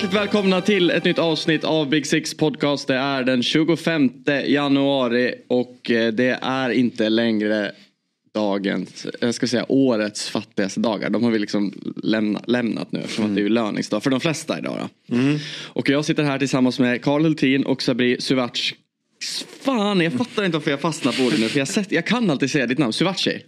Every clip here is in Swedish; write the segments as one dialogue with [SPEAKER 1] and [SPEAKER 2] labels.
[SPEAKER 1] Hjärtligt välkomna till ett nytt avsnitt av Big Six Podcast. Det är den 25 januari och eh, det är inte längre dagens, jag ska säga årets fattigaste dagar. De har vi liksom lämna, lämnat nu eftersom mm. att det är löningsdag för de flesta idag. Mm. Och jag sitter här tillsammans med Karl Hultin och Sabri Suvac. Fan, jag fattar inte varför jag fastnar på ordet nu. För jag, sett, jag kan alltid säga ditt namn, Suvaci.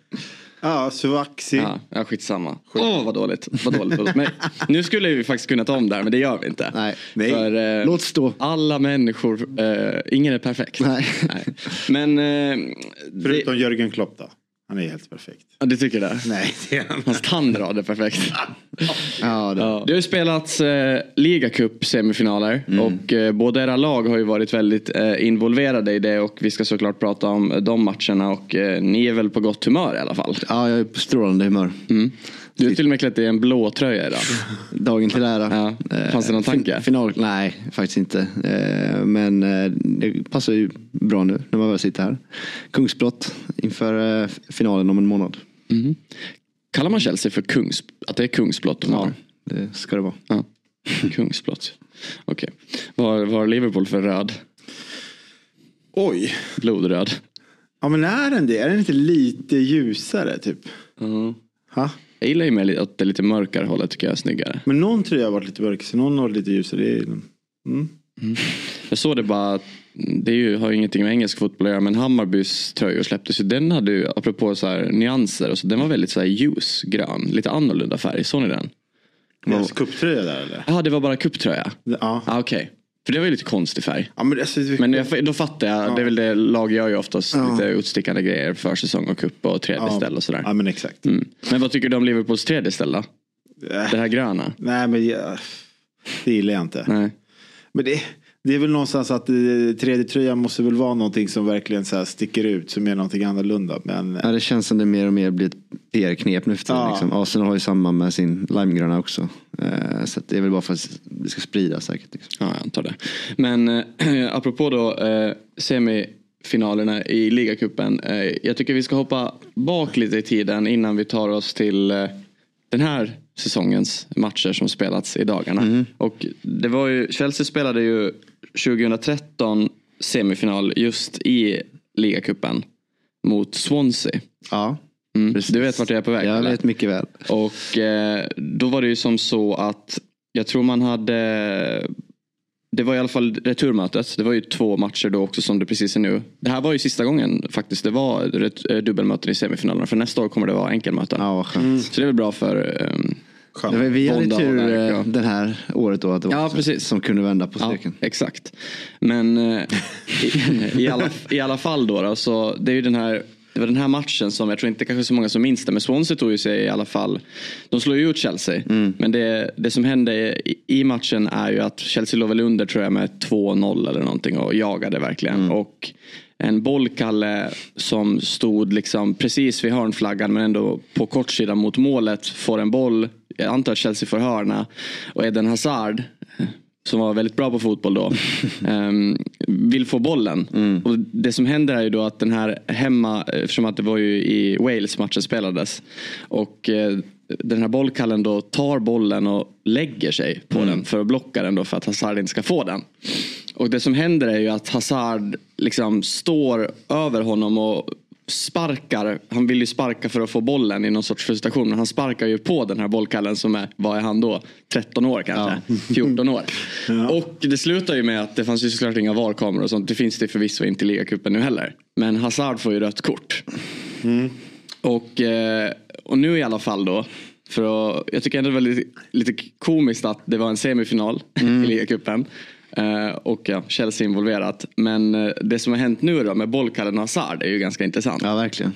[SPEAKER 2] Ja, Suvaxi.
[SPEAKER 1] Ja, ja skitsamma. Åh oh, vad dåligt. Vad dåligt. Men nu skulle vi faktiskt kunna ta om det här men det gör vi inte.
[SPEAKER 2] Nej, nej. För, eh, låt stå.
[SPEAKER 1] Alla människor, eh, ingen är perfekt.
[SPEAKER 2] Nej.
[SPEAKER 1] nej. Men... Eh,
[SPEAKER 2] Förutom det... Jörgen Klopp då. Han är helt perfekt.
[SPEAKER 1] Ja, du tycker det?
[SPEAKER 2] Nej, det är
[SPEAKER 1] han. Hans tandrad är perfekt.
[SPEAKER 2] ja, det. Ja.
[SPEAKER 1] Det har ju spelats eh, ligacup semifinaler mm. och eh, båda era lag har ju varit väldigt eh, involverade i det och vi ska såklart prata om de matcherna och eh, ni är väl på gott humör i alla fall?
[SPEAKER 2] Ja, jag är på strålande humör.
[SPEAKER 1] Mm. Du har till och med klätt i en blå tröja idag.
[SPEAKER 2] Dagen till ära.
[SPEAKER 1] Ja. Fanns det någon tanke?
[SPEAKER 2] Final, nej, faktiskt inte. Eh, men eh, det passar ju bra nu när man väl sitter här. Kungsblått inför eh, finalen om en månad.
[SPEAKER 1] Mm. Kallar man Chelsea för kungs, att det är kungsblått?
[SPEAKER 2] Ja, det ska det vara.
[SPEAKER 1] Ja. Kungsblått. Okej. Okay. Vad har Liverpool för röd?
[SPEAKER 2] Oj.
[SPEAKER 1] Blodröd.
[SPEAKER 2] Ja men är den det? Är den inte lite ljusare typ?
[SPEAKER 1] Mm.
[SPEAKER 2] Ha?
[SPEAKER 1] Jag gillar ju mer åt det lite mörkare hållet tycker jag är snyggare.
[SPEAKER 2] Men någon tröja har varit lite mörk så någon har varit lite ljusare. Mm.
[SPEAKER 1] Mm. Jag såg det bara, det är ju, har ju ingenting med engelsk fotboll att göra men Hammarbys tröjor släpptes ju. Den hade ju, apropå så här, nyanser, och så, den var väldigt så här ljusgrön. Lite annorlunda färg, såg ni den?
[SPEAKER 2] Deras cuptröja där eller?
[SPEAKER 1] Ja det var bara cuptröja?
[SPEAKER 2] Ja.
[SPEAKER 1] Ah, Okej. Okay. För det var ju lite konstig färg.
[SPEAKER 2] Ja, men alltså,
[SPEAKER 1] men jag, då fattar jag. Ja. Det är väl det lag gör ju oftast. Ja. Lite utstickande grejer. Försäsong och cup och tredje ja. ställ och sådär.
[SPEAKER 2] Ja men exakt.
[SPEAKER 1] Mm. Men vad tycker du om Liverpools tredje ställ då? Äh. Det här gröna?
[SPEAKER 2] Nej men jag, det gillar jag inte.
[SPEAKER 1] Nej.
[SPEAKER 2] Men det, det är väl någonstans att eh, tredje tröjan måste väl vara någonting som verkligen så sticker ut. Som är någonting annorlunda. Men...
[SPEAKER 3] Ja, det känns som det mer och mer blir ett PR-knep nu för tiden. Ja. Liksom. Arsenal har ju samma med sin limegröna också. Eh, så det är väl bara för att det ska spridas säkert. Liksom.
[SPEAKER 1] Ja, jag antar det. Men äh, apropå då äh, semifinalerna i ligacupen. Äh, jag tycker vi ska hoppa bak lite i tiden innan vi tar oss till äh, den här säsongens matcher som spelats i dagarna. Mm. Och det var ju, Chelsea spelade ju 2013 semifinal just i ligacupen mot Swansea.
[SPEAKER 3] Ja.
[SPEAKER 1] Mm. Du vet vart jag är på väg?
[SPEAKER 3] Jag eller? vet mycket väl.
[SPEAKER 1] Och eh, då var det ju som så att jag tror man hade det var i alla fall returmötet. Det var ju två matcher då också som det precis är nu. Det här var ju sista gången faktiskt det var eh, dubbelmöten i semifinalerna. För nästa år kommer det vara enkelmöten.
[SPEAKER 3] Ja, mm.
[SPEAKER 1] Så det är väl bra för um,
[SPEAKER 3] vi hade tur eh, det här året då att det var
[SPEAKER 1] ja, precis.
[SPEAKER 3] som kunde vända på steken.
[SPEAKER 1] Ja, exakt. Men eh, i, i, alla, i alla fall då, då, så det är ju den här det var den här matchen som jag tror inte kanske så många som minns det. Men Swansea tog ju sig i alla fall. De slår ju ut Chelsea.
[SPEAKER 3] Mm.
[SPEAKER 1] Men det, det som hände i, matchen är ju att Chelsea låg väl under tror jag med 2-0 eller någonting och jagade verkligen. Mm. Och en bollkalle som stod liksom precis vid hörnflaggan men ändå på kortsidan mot målet får en boll. Jag antar att Chelsea får hörna. Och Eden Hazard som var väldigt bra på fotboll då, um, vill få bollen.
[SPEAKER 3] Mm.
[SPEAKER 1] Och det som händer är ju då att den här hemma, eftersom att det var ju i Wales matchen spelades. Och uh, den här bollkallen då tar bollen och lägger sig på mm. den för att blocka den då för att Hazard inte ska få den. Och det som händer är ju att Hazard liksom står över honom och sparkar, han vill ju sparka för att få bollen i någon sorts frustration. Men han sparkar ju på den här bollkallen som är, vad är han då? 13 år kanske? Ja. 14 år. ja. Och det slutar ju med att det fanns ju såklart inga VAR-kameror och sånt. Det finns det förvisso inte i ligacupen nu heller. Men Hazard får ju rött kort.
[SPEAKER 2] Mm.
[SPEAKER 1] Och, eh, och nu i alla fall då. För att, jag tycker ändå det var lite, lite komiskt att det var en semifinal mm. i ligacupen. Eh, och ja, Chelsea involverat. Men eh, det som har hänt nu då med bollkallen Hazard är ju ganska intressant.
[SPEAKER 2] Ja, verkligen.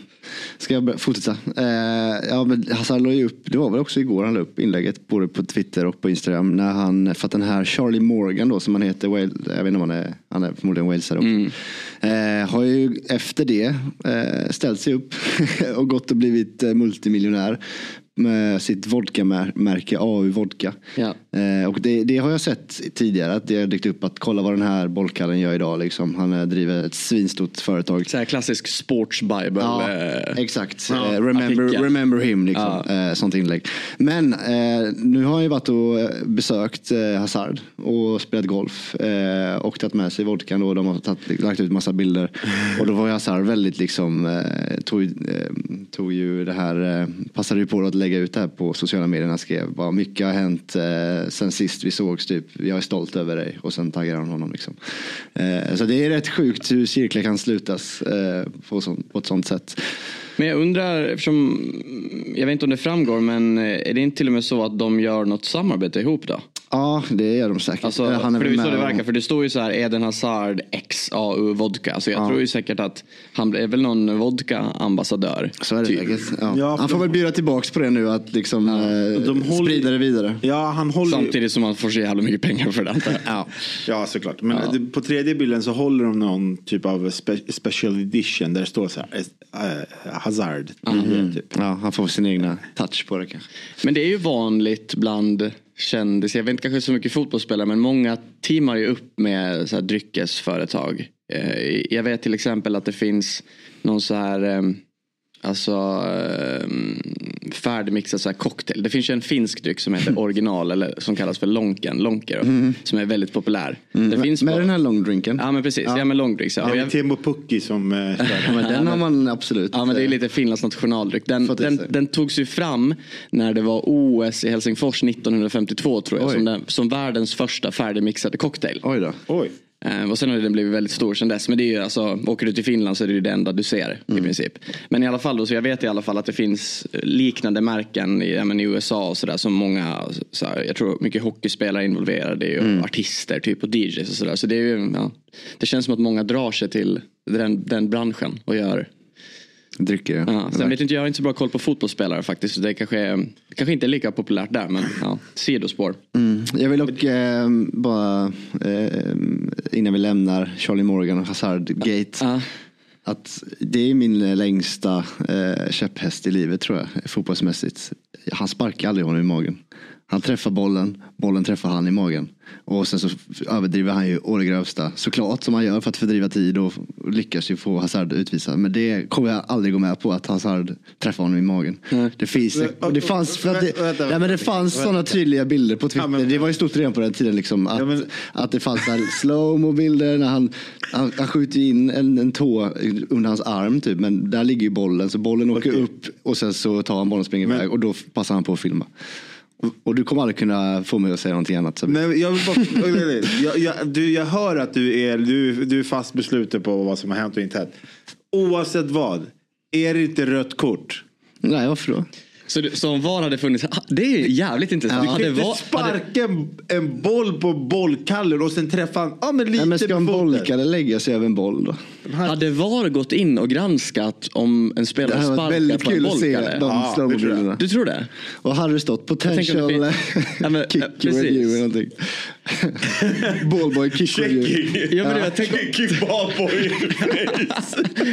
[SPEAKER 2] Ska jag fortsätta? Eh, ja, men Hazard la ju upp, det var väl också igår han la upp inlägget både på Twitter och på Instagram. När han, för att den här Charlie Morgan då som han heter, jag vet inte om han är, han är förmodligen walesare också. Mm. Eh, har ju efter det eh, ställt sig upp och gått och blivit multimiljonär med sitt vodkamärke AU Vodka. Ja. Eh, och det, det, har jag sett tidigare att det har dykt upp att kolla vad den här bollkallen gör idag. Liksom. Han eh, driver ett svinstort företag.
[SPEAKER 1] Så här klassisk sports bible.
[SPEAKER 2] Ja, eh, exakt. Ja, eh, remember, remember him, liksom. Ja. Sånt inlägg. Men nu har han ju varit och besökt Hazard och spelat golf och tagit med sig vodkan. Då. De har tatt, lagt ut massa bilder. Och då var Hazard väldigt liksom, tog, tog ju det här, passade ju på att lägga ut det här på sociala medier. Han skrev vad mycket har hänt sen sist vi sågs. Typ. Jag är stolt över dig. Och sen taggar han honom. Liksom. Eh, så det är rätt sjukt hur cirklar kan slutas eh, på, så, på ett sånt sätt.
[SPEAKER 1] Men jag undrar, eftersom, jag vet inte om det framgår, men eh, är det inte till och med så att de gör något samarbete ihop då?
[SPEAKER 2] Ja, det gör de säkert.
[SPEAKER 1] Alltså, han är för det är så det verkar, för det står ju så här Eden Hazard XAU vodka. Så jag ja. tror ju säkert att han är väl någon vodka-ambassadör.
[SPEAKER 2] Så är det typ. ja. ja. Han får väl bjuda tillbaks på det nu, att liksom ja. eh, de håller... sprida det vidare.
[SPEAKER 4] Ja, han håller...
[SPEAKER 1] Samtidigt som han får så jävla mycket pengar för det.
[SPEAKER 4] ja. ja, såklart. Men ja. på tredje bilden så håller de någon typ av spe special edition där det står så här uh, Hazard.
[SPEAKER 2] Mm. Typ. Ja, han får sin egna touch på det kanske.
[SPEAKER 1] Men det är ju vanligt bland kändisar, jag vet inte kanske så mycket fotbollsspelare men många teamar ju upp med så här dryckesföretag. Eh, jag vet till exempel att det finns någon så här ehm, Alltså um, färdigmixad så här cocktail. Det finns ju en finsk dryck som heter original eller som kallas för lonken, lonker. Mm. Som är väldigt populär.
[SPEAKER 2] Mm. Det finns
[SPEAKER 1] med
[SPEAKER 2] bara... den här longdrinken?
[SPEAKER 1] Ja men precis, ja, ja med longdrinks. Ja.
[SPEAKER 4] Det är Timo Pukki som äh,
[SPEAKER 2] ja, men Den har man absolut.
[SPEAKER 1] Ja men det är lite Finlands nationaldryck. Den, den, den togs ju fram när det var OS i Helsingfors 1952 tror jag. Som, den, som världens första färdigmixade cocktail.
[SPEAKER 2] Oj då.
[SPEAKER 4] Oj.
[SPEAKER 1] Eh, och sen har den blivit väldigt stor sen dess. Men det är ju alltså, åker du till Finland så är det ju det enda du ser mm. i princip. Men i alla fall då, så jag vet i alla fall att det finns liknande märken i, men, i USA och sådär som många, så här, jag tror mycket hockeyspelare är involverade och mm. artister typ och DJs och sådär. Så det är ju, ja, det känns som att många drar sig till den, den branschen och gör
[SPEAKER 2] Drycker
[SPEAKER 1] ja. Sen vet inte, jag har inte så bra koll på fotbollsspelare faktiskt. Det kanske, kanske inte är lika populärt där men ja, sidospår.
[SPEAKER 2] Mm. Jag vill dock eh, bara eh, innan vi lämnar Charlie Morgan och Hazard Gate. Ja. Att det är min längsta eh, käpphäst i livet tror jag, fotbollsmässigt. Han sparkar aldrig honom i magen. Han träffar bollen, bollen träffar han i magen. Och sen så överdriver han ju å det grövsta. Såklart som han gör för att fördriva tid och lyckas ju få Hazard utvisad. Men det kommer jag aldrig gå med på att Hazard träffar honom i magen. Mm. Det finns, det fanns, för att det, vänta, ja, men det fanns sådana tydliga bilder på Twitter. Ja, men, det var ju stort redan på den tiden liksom. Att, ja, men, att det fanns slowmo bilder när han, han, han skjuter in en, en tå under hans arm typ. Men där ligger ju bollen så bollen åker okay. upp och sen så tar han bollen och springer iväg och då passar han på att filma. Och du kommer aldrig kunna få mig att säga någonting annat.
[SPEAKER 4] Så. Nej, jag, bara, jag, jag, du, jag hör att du är, du, du är fast besluten på vad som har hänt och inte hänt. Oavsett vad, är det inte rött kort?
[SPEAKER 2] Nej, varför då?
[SPEAKER 1] Så, så om VAR hade funnits, det är jävligt intressant.
[SPEAKER 4] Ja. Du kan inte sparka hade... en boll på bollkallen och sen träffa en, ja, men lite
[SPEAKER 2] Nej, men ska en bollkalle lägga sig över en boll då?
[SPEAKER 1] Hade VAR gått in och granskat om en spelare sparkar på en bollkalle?
[SPEAKER 2] De ja,
[SPEAKER 1] du tror det?
[SPEAKER 2] Och hade det stått potential ja, men, kick precis. review eller någonting. Ballboy kick review.
[SPEAKER 1] Ja, men ja. Vet, tänk
[SPEAKER 4] kick ballboy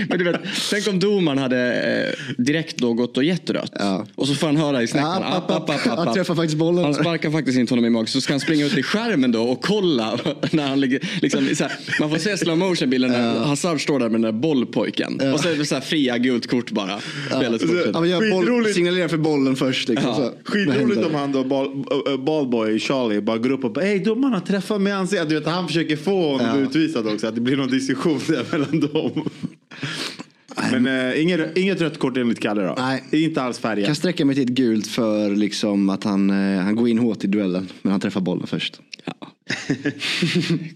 [SPEAKER 1] men du vet, tänk om domaren hade eh, direkt då gått och gett rött. Ja. Och så får han höra i snäckan. Ja, app, app, app,
[SPEAKER 2] han träffar faktiskt bollen.
[SPEAKER 1] Han sparkar faktiskt inte honom i magen. Så ska han springa ut i skärmen då och kolla. när han ligger, liksom, här, man får se slow motion bilden när. Hazard står där med den där bollpojken. Ja. Och så är det så här fria gult kort bara.
[SPEAKER 2] Ja. jag boll, signalerar för bollen först. Liksom, ja.
[SPEAKER 4] Skitroligt om han då, ball, ballboy Charlie, bara går upp och bara, hej domaren har träffat mig i ansiktet. Du vet, han försöker få honom ja. utvisad också. Att det blir någon diskussion där mellan dem. Men äh, inget, inget rött kort enligt Kalle då?
[SPEAKER 2] Nej.
[SPEAKER 4] Inte alls färgat?
[SPEAKER 2] Kan sträcka mig till ett gult för liksom att han, äh, han går in hårt i duellen. Men han träffar bollen först. Ja.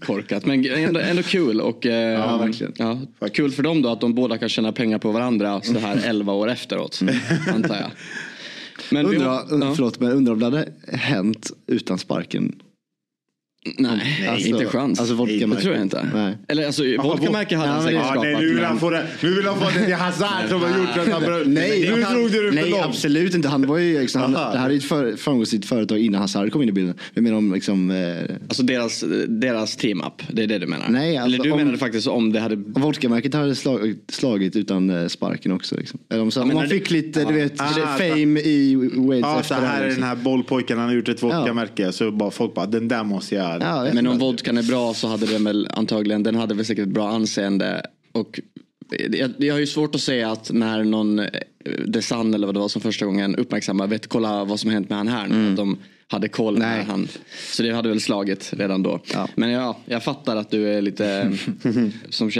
[SPEAKER 1] Korkat men ändå, ändå kul. Och, äh, ja, verkligen. Ja, kul för dem då att de båda kan tjäna pengar på varandra så här 11 år efteråt. Mm. Antar jag.
[SPEAKER 2] Men undrar, ja. förlåt, men undrar om det hade hänt utan sparken
[SPEAKER 1] Nej, alltså, inte chans. Alltså vodkamärke. Det tror jag inte. Nej. Eller alltså vodkamärke hade han säkert skapat.
[SPEAKER 4] nu vill han få det. Nu vill han få det till Hazard som har gjort han Nej, nu drog du det
[SPEAKER 2] Nej, absolut inte. Han var ju liksom, han, det här är ett för, framgångsrikt företag innan Hazard kom in i bilden. Jag menar om liksom. Eh...
[SPEAKER 1] Alltså deras, deras team-up. Det är det du menar?
[SPEAKER 2] Nej, alltså,
[SPEAKER 1] Eller du om, menade faktiskt om det hade. Om
[SPEAKER 2] vodkamärket hade slag, slagit utan eh, sparken också. Liksom. Eller om, så, om man fick lite, du vet, ah, fame i Wales
[SPEAKER 4] ja, efter så här är liksom. den här bollpojken, han har gjort ett vodkamärke. Så folk bara, den där måste jag.
[SPEAKER 1] Men om vodkan är bra så hade den väl antagligen, den hade väl säkert ett bra anseende. Och jag, jag har ju svårt att säga att när någon eh, Desan eller vad det var som första gången uppmärksammar, vet kolla vad som hänt med han här nu. Mm. De hade koll Nej. han. Så det hade väl slagit redan då. Ja. Men ja, jag fattar att du är lite, som,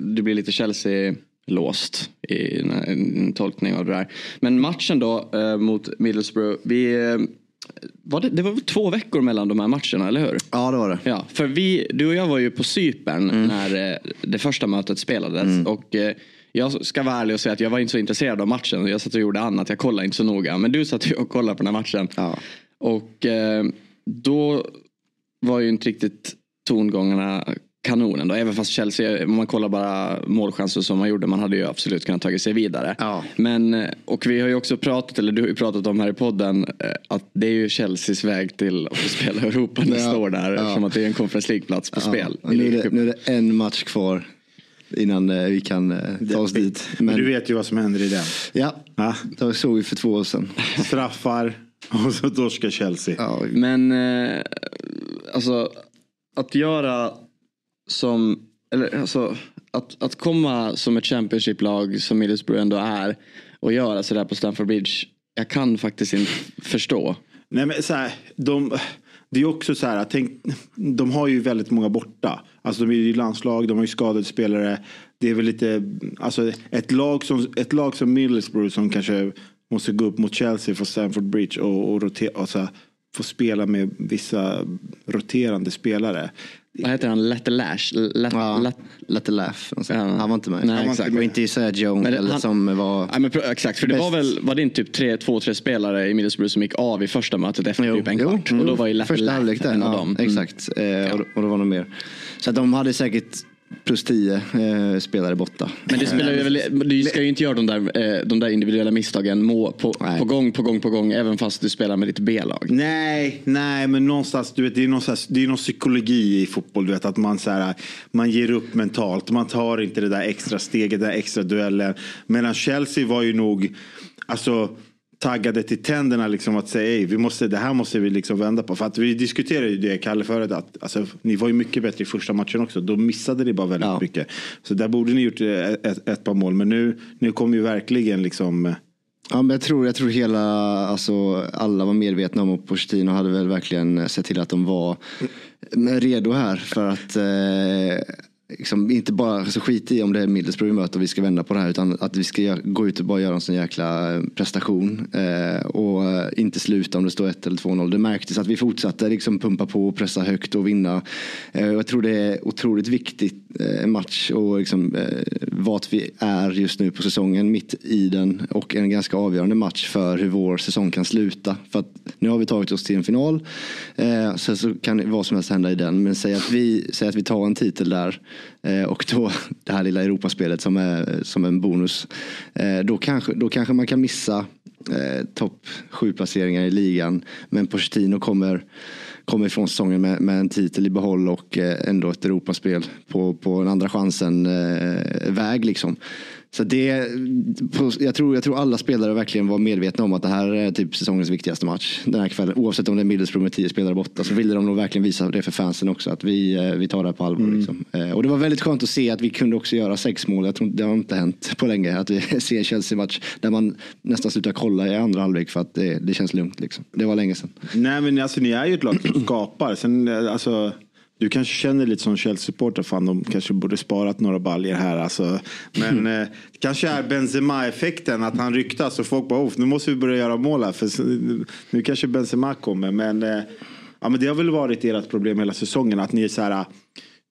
[SPEAKER 1] du blir lite Chelsea låst i en tolkning av det där. Men matchen då eh, mot Middlesbrough. Vi, eh, var det, det var två veckor mellan de här matcherna, eller hur?
[SPEAKER 2] Ja, det var det.
[SPEAKER 1] Ja, för vi, du och jag var ju på Cypern mm. när eh, det första mötet spelades. Mm. Och eh, jag ska vara ärlig och säga att jag var inte så intresserad av matchen. Jag satt och gjorde annat, jag kollade inte så noga. Men du satt och kollade på den här matchen. Ja. Och eh, då var ju inte riktigt tongångarna kanonen då. Även fast Chelsea, om man kollar bara målchanser som man gjorde, man hade ju absolut kunnat tagit sig vidare. Ja. Men, eh, och vi har ju också pratat, eller du har ju pratat om här i podden, eh, att det är ju Chelseas väg till att spela Europa nästa ja. år där. Ja. Eftersom att det är en Conference League-plats på ja. spel.
[SPEAKER 2] Nu är, det, nu är, det, en match kvar innan eh, vi kan ta oss dit.
[SPEAKER 4] Men, du vet ju vad som händer i den.
[SPEAKER 2] Ja, ja. det såg vi för två år sedan.
[SPEAKER 4] Straffar och så torskar Chelsea. Ja.
[SPEAKER 1] Men alltså att göra som, eller alltså att, att komma som ett Championship-lag som Middlesbrough ändå är och göra sådär på Stamford Bridge. Jag kan faktiskt inte förstå.
[SPEAKER 4] Nej men så här, de, det är också så här, tänk, de har ju väldigt många borta. Alltså de är ju landslag, de har ju skadade spelare. Det är väl lite, alltså ett lag som, ett lag som Middlesbrough som kanske måste gå upp mot Chelsea för Stamford Bridge och, och, rotera, alltså, få spela med vissa roterande spelare.
[SPEAKER 1] Vad heter han? Lette Lash? Let,
[SPEAKER 2] ja, let, Lette Laugh. Ja. Han var inte med. Nej, han exakt. Inte med. Och inte Isaiah Jones eller han, som var...
[SPEAKER 1] Nej, men, exakt, för det var väl var det inte typ tre, två, tre spelare i Middlesbrough som gick av i första mötet efter jo, typ en kvart. Jo, och då var ju Lette Laugh en av dem.
[SPEAKER 2] Exakt, mm. eh, och, och då var det mer. Så de hade säkert plus 10 eh, spelare borta.
[SPEAKER 1] Men det spelar ju väl, du ska ju inte göra de där, eh, de där individuella misstagen må, på, på, gång på gång på gång även fast du spelar med ditt B-lag.
[SPEAKER 4] Nej, nej men någonstans, du vet, det är någonstans, det är någon psykologi i fotboll. Du vet, att man, så här, man ger upp mentalt, man tar inte det där extra steget, den där extra duellen. Medan Chelsea var ju nog, alltså taggade till tänderna liksom att säga vi måste, det här måste vi liksom vända på. För att vi diskuterade ju det Kalle förut att alltså, ni var ju mycket bättre i första matchen också. Då missade ni bara väldigt ja. mycket. Så där borde ni gjort ett, ett, ett par mål. Men nu, nu kommer ju verkligen liksom
[SPEAKER 2] Ja, men jag tror, jag tror hela, alltså, alla var medvetna om och Pochettino hade väl verkligen sett till att de var redo här för att eh, liksom, inte bara så skit i om det är Middlesbrough vi möter och vi ska vända på det här utan att vi ska gå ut och bara göra en sån jäkla eh, prestation eh, och eh, inte sluta om det står 1 eller 2-0. Det märktes att vi fortsatte liksom pumpa på och pressa högt och vinna. Eh, jag tror det är otroligt viktigt eh, match och liksom, eh, vart vi är just nu på säsongen mitt i den och en ganska avgörande match för hur vår säsong kan sluta. För att nu har vi tagit oss till en final eh, sen så kan vad som helst hända i den men säg att vi, säg att vi tar en titel där Eh, och då det här lilla Europaspelet som är som en bonus. Eh, då, kanske, då kanske man kan missa eh, topp sju placeringar i ligan. Men Pochettino kommer, kommer ifrån säsongen med, med en titel i behåll och eh, ändå ett Europaspel på, på en andra chansen eh, väg liksom. Så det, jag, tror, jag tror alla spelare verkligen var medvetna om att det här är typ säsongens viktigaste match den här kvällen. Oavsett om det är Middlesbrough med tio spelare borta så ville de nog verkligen visa det för fansen också. Att vi, eh, vi tar det här på allvar. Mm. Liksom. Eh, och det var väldigt skönt att se att vi kunde också göra sex mål. Jag tror det har inte hänt på länge att vi ser en Chelsea-match där man nästan slutar kolla i andra halvlek för att det, det känns lugnt. Liksom. Det var länge sedan.
[SPEAKER 4] Nej men alltså ni är ju ett lag som skapar. Sen, eh, alltså du kanske känner lite som Chelsea-supporter, fan de kanske borde sparat några baljer här. Alltså. Men mm. eh, det kanske är Benzema-effekten, att han ryktas och folk bara, nu måste vi börja göra mål här. För nu kanske Benzema kommer. Men, eh, ja, men det har väl varit ert problem hela säsongen, att ni är så här,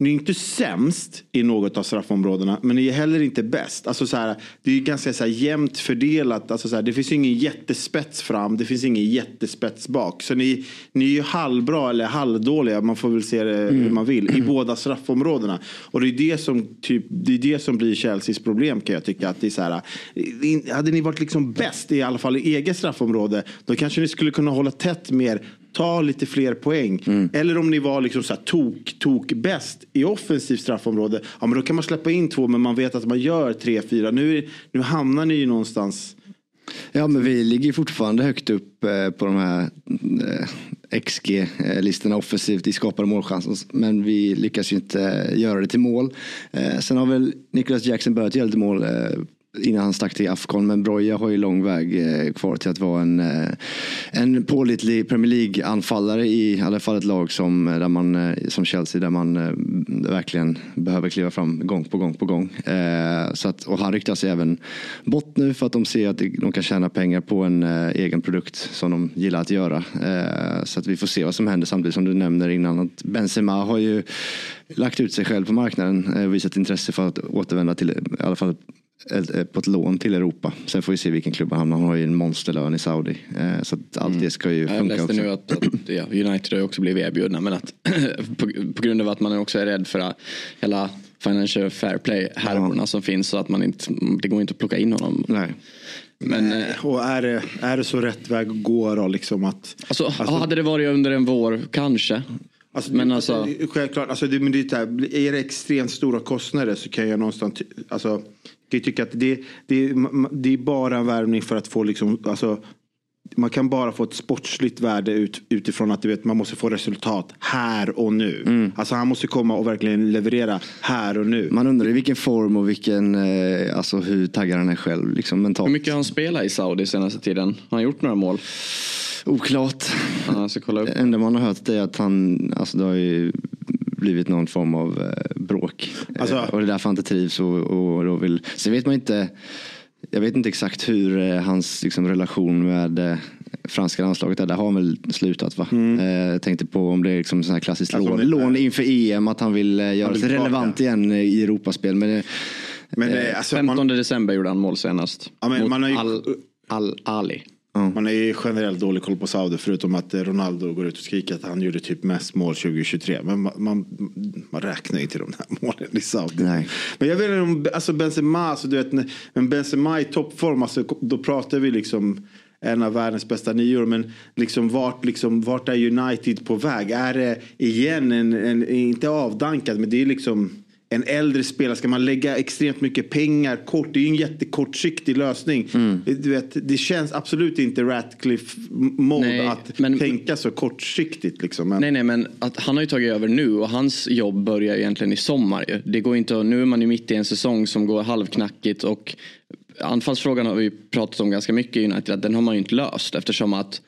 [SPEAKER 4] ni är inte sämst i något av straffområdena, men ni är heller inte bäst. Alltså så här, det är ganska så här jämnt fördelat. Alltså så här, det finns ingen jättespets fram, det finns ingen jättespets bak. Så ni, ni är ju halvbra eller halvdåliga, man får väl se det mm. hur man vill, i båda straffområdena. Och det är det som, typ, det är det som blir Chelseas problem kan jag tycka. Att det är så här, hade ni varit liksom bäst, i alla fall i eget straffområde, då kanske ni skulle kunna hålla tätt mer ta lite fler poäng. Mm. Eller om ni var liksom så här tok, tok bäst i offensivt straffområde. Ja, men då kan man släppa in två men man vet att man gör tre, fyra. Nu, nu hamnar ni ju någonstans.
[SPEAKER 2] Ja men vi ligger fortfarande högt upp eh, på de här eh, XG-listorna offensivt i skapade målchanser. Men vi lyckas ju inte göra det till mål. Eh, sen har väl Nicholas Jackson börjat göra lite mål innan han stack till Afghan. Men Broja har ju lång väg eh, kvar till att vara en, eh, en pålitlig Premier League-anfallare i alla fall ett lag som, eh, där man, som Chelsea där man verkligen behöver kliva fram gång på gång på gång. Så att, och han ryktar sig även bort nu för att de ser att de kan tjäna pengar på en egen produkt som de gillar att göra. Så att vi får se vad som händer samtidigt som du nämner innan att Benzema har ju lagt ut sig själv på marknaden och visat intresse för att återvända till i alla fall på ett lån till Europa. Sen får vi se vilken klubb han hamnar. Han har ju en monsterlön i Saudi. Eh, så att allt det ska ju funka
[SPEAKER 1] Jag läste nu att, att ja, United har också blivit erbjudna men att på, på, grund av att man också är rädd för hela financial fair play härvorna ja. som finns så att man inte, det går inte att plocka in honom.
[SPEAKER 2] Nej.
[SPEAKER 4] Men, eh, och är det, är det så rätt väg att gå då? Liksom att,
[SPEAKER 1] alltså, alltså, hade det varit under en vår, kanske.
[SPEAKER 4] Alltså, men alltså, självklart, alltså, det, men det är, är det extremt stora kostnader så kan jag någonstans, alltså, kan tycka att det, det, det är bara en värvning för att få liksom, alltså, man kan bara få ett sportsligt värde ut, utifrån att du vet, man måste få resultat här och nu. Mm. Alltså han måste komma och verkligen leverera här och nu.
[SPEAKER 2] Man undrar i vilken form och vilken, eh, alltså hur taggad han är själv liksom mentalt.
[SPEAKER 1] Hur mycket har han spelat i Saudi senaste tiden? Har han gjort några mål?
[SPEAKER 2] Oklart.
[SPEAKER 1] Ja, Det
[SPEAKER 2] enda man har hört är att han, alltså det har ju blivit någon form av eh, bråk. Alltså, eh, och det är därför han inte trivs och, och då vill. Sen vet man inte. Jag vet inte exakt hur eh, hans liksom, relation med eh, franska landslaget är. Där har han väl slutat va? Mm. Eh, tänkte på om det är liksom sån här klassiskt alltså, lån, lån inför EM. Att han vill eh, göra sig relevant igen i Europaspel. Men,
[SPEAKER 1] men, alltså, 15 man, december gjorde han mål senast. Ja, men, mot man ju, Al, Al Ali.
[SPEAKER 4] Mm. Man har ju generellt dålig koll på Saudi förutom att Ronaldo går ut och skriker att han gjorde typ mest mål 2023. Men man, man, man räknar ju inte de här målen i Saudi.
[SPEAKER 2] Nej.
[SPEAKER 4] Men jag vet inte om alltså Benzema, alltså, du vet, men Benzema i toppform, alltså, då pratar vi liksom en av världens bästa nior. Men liksom vart, liksom, vart är United på väg? Är det igen en, en inte avdankad, men det är liksom en äldre spelare, ska man lägga extremt mycket pengar kort, det är ju en jättekortsiktig lösning. Mm. Du vet, det känns absolut inte Ratcliffe mode att men, tänka så kortsiktigt. Liksom.
[SPEAKER 1] Men... Nej, nej, men att han har ju tagit över nu och hans jobb börjar egentligen i sommar. Det går inte, nu är man ju mitt i en säsong som går halvknackigt och anfallsfrågan har vi pratat om ganska mycket i United, den har man ju inte löst eftersom att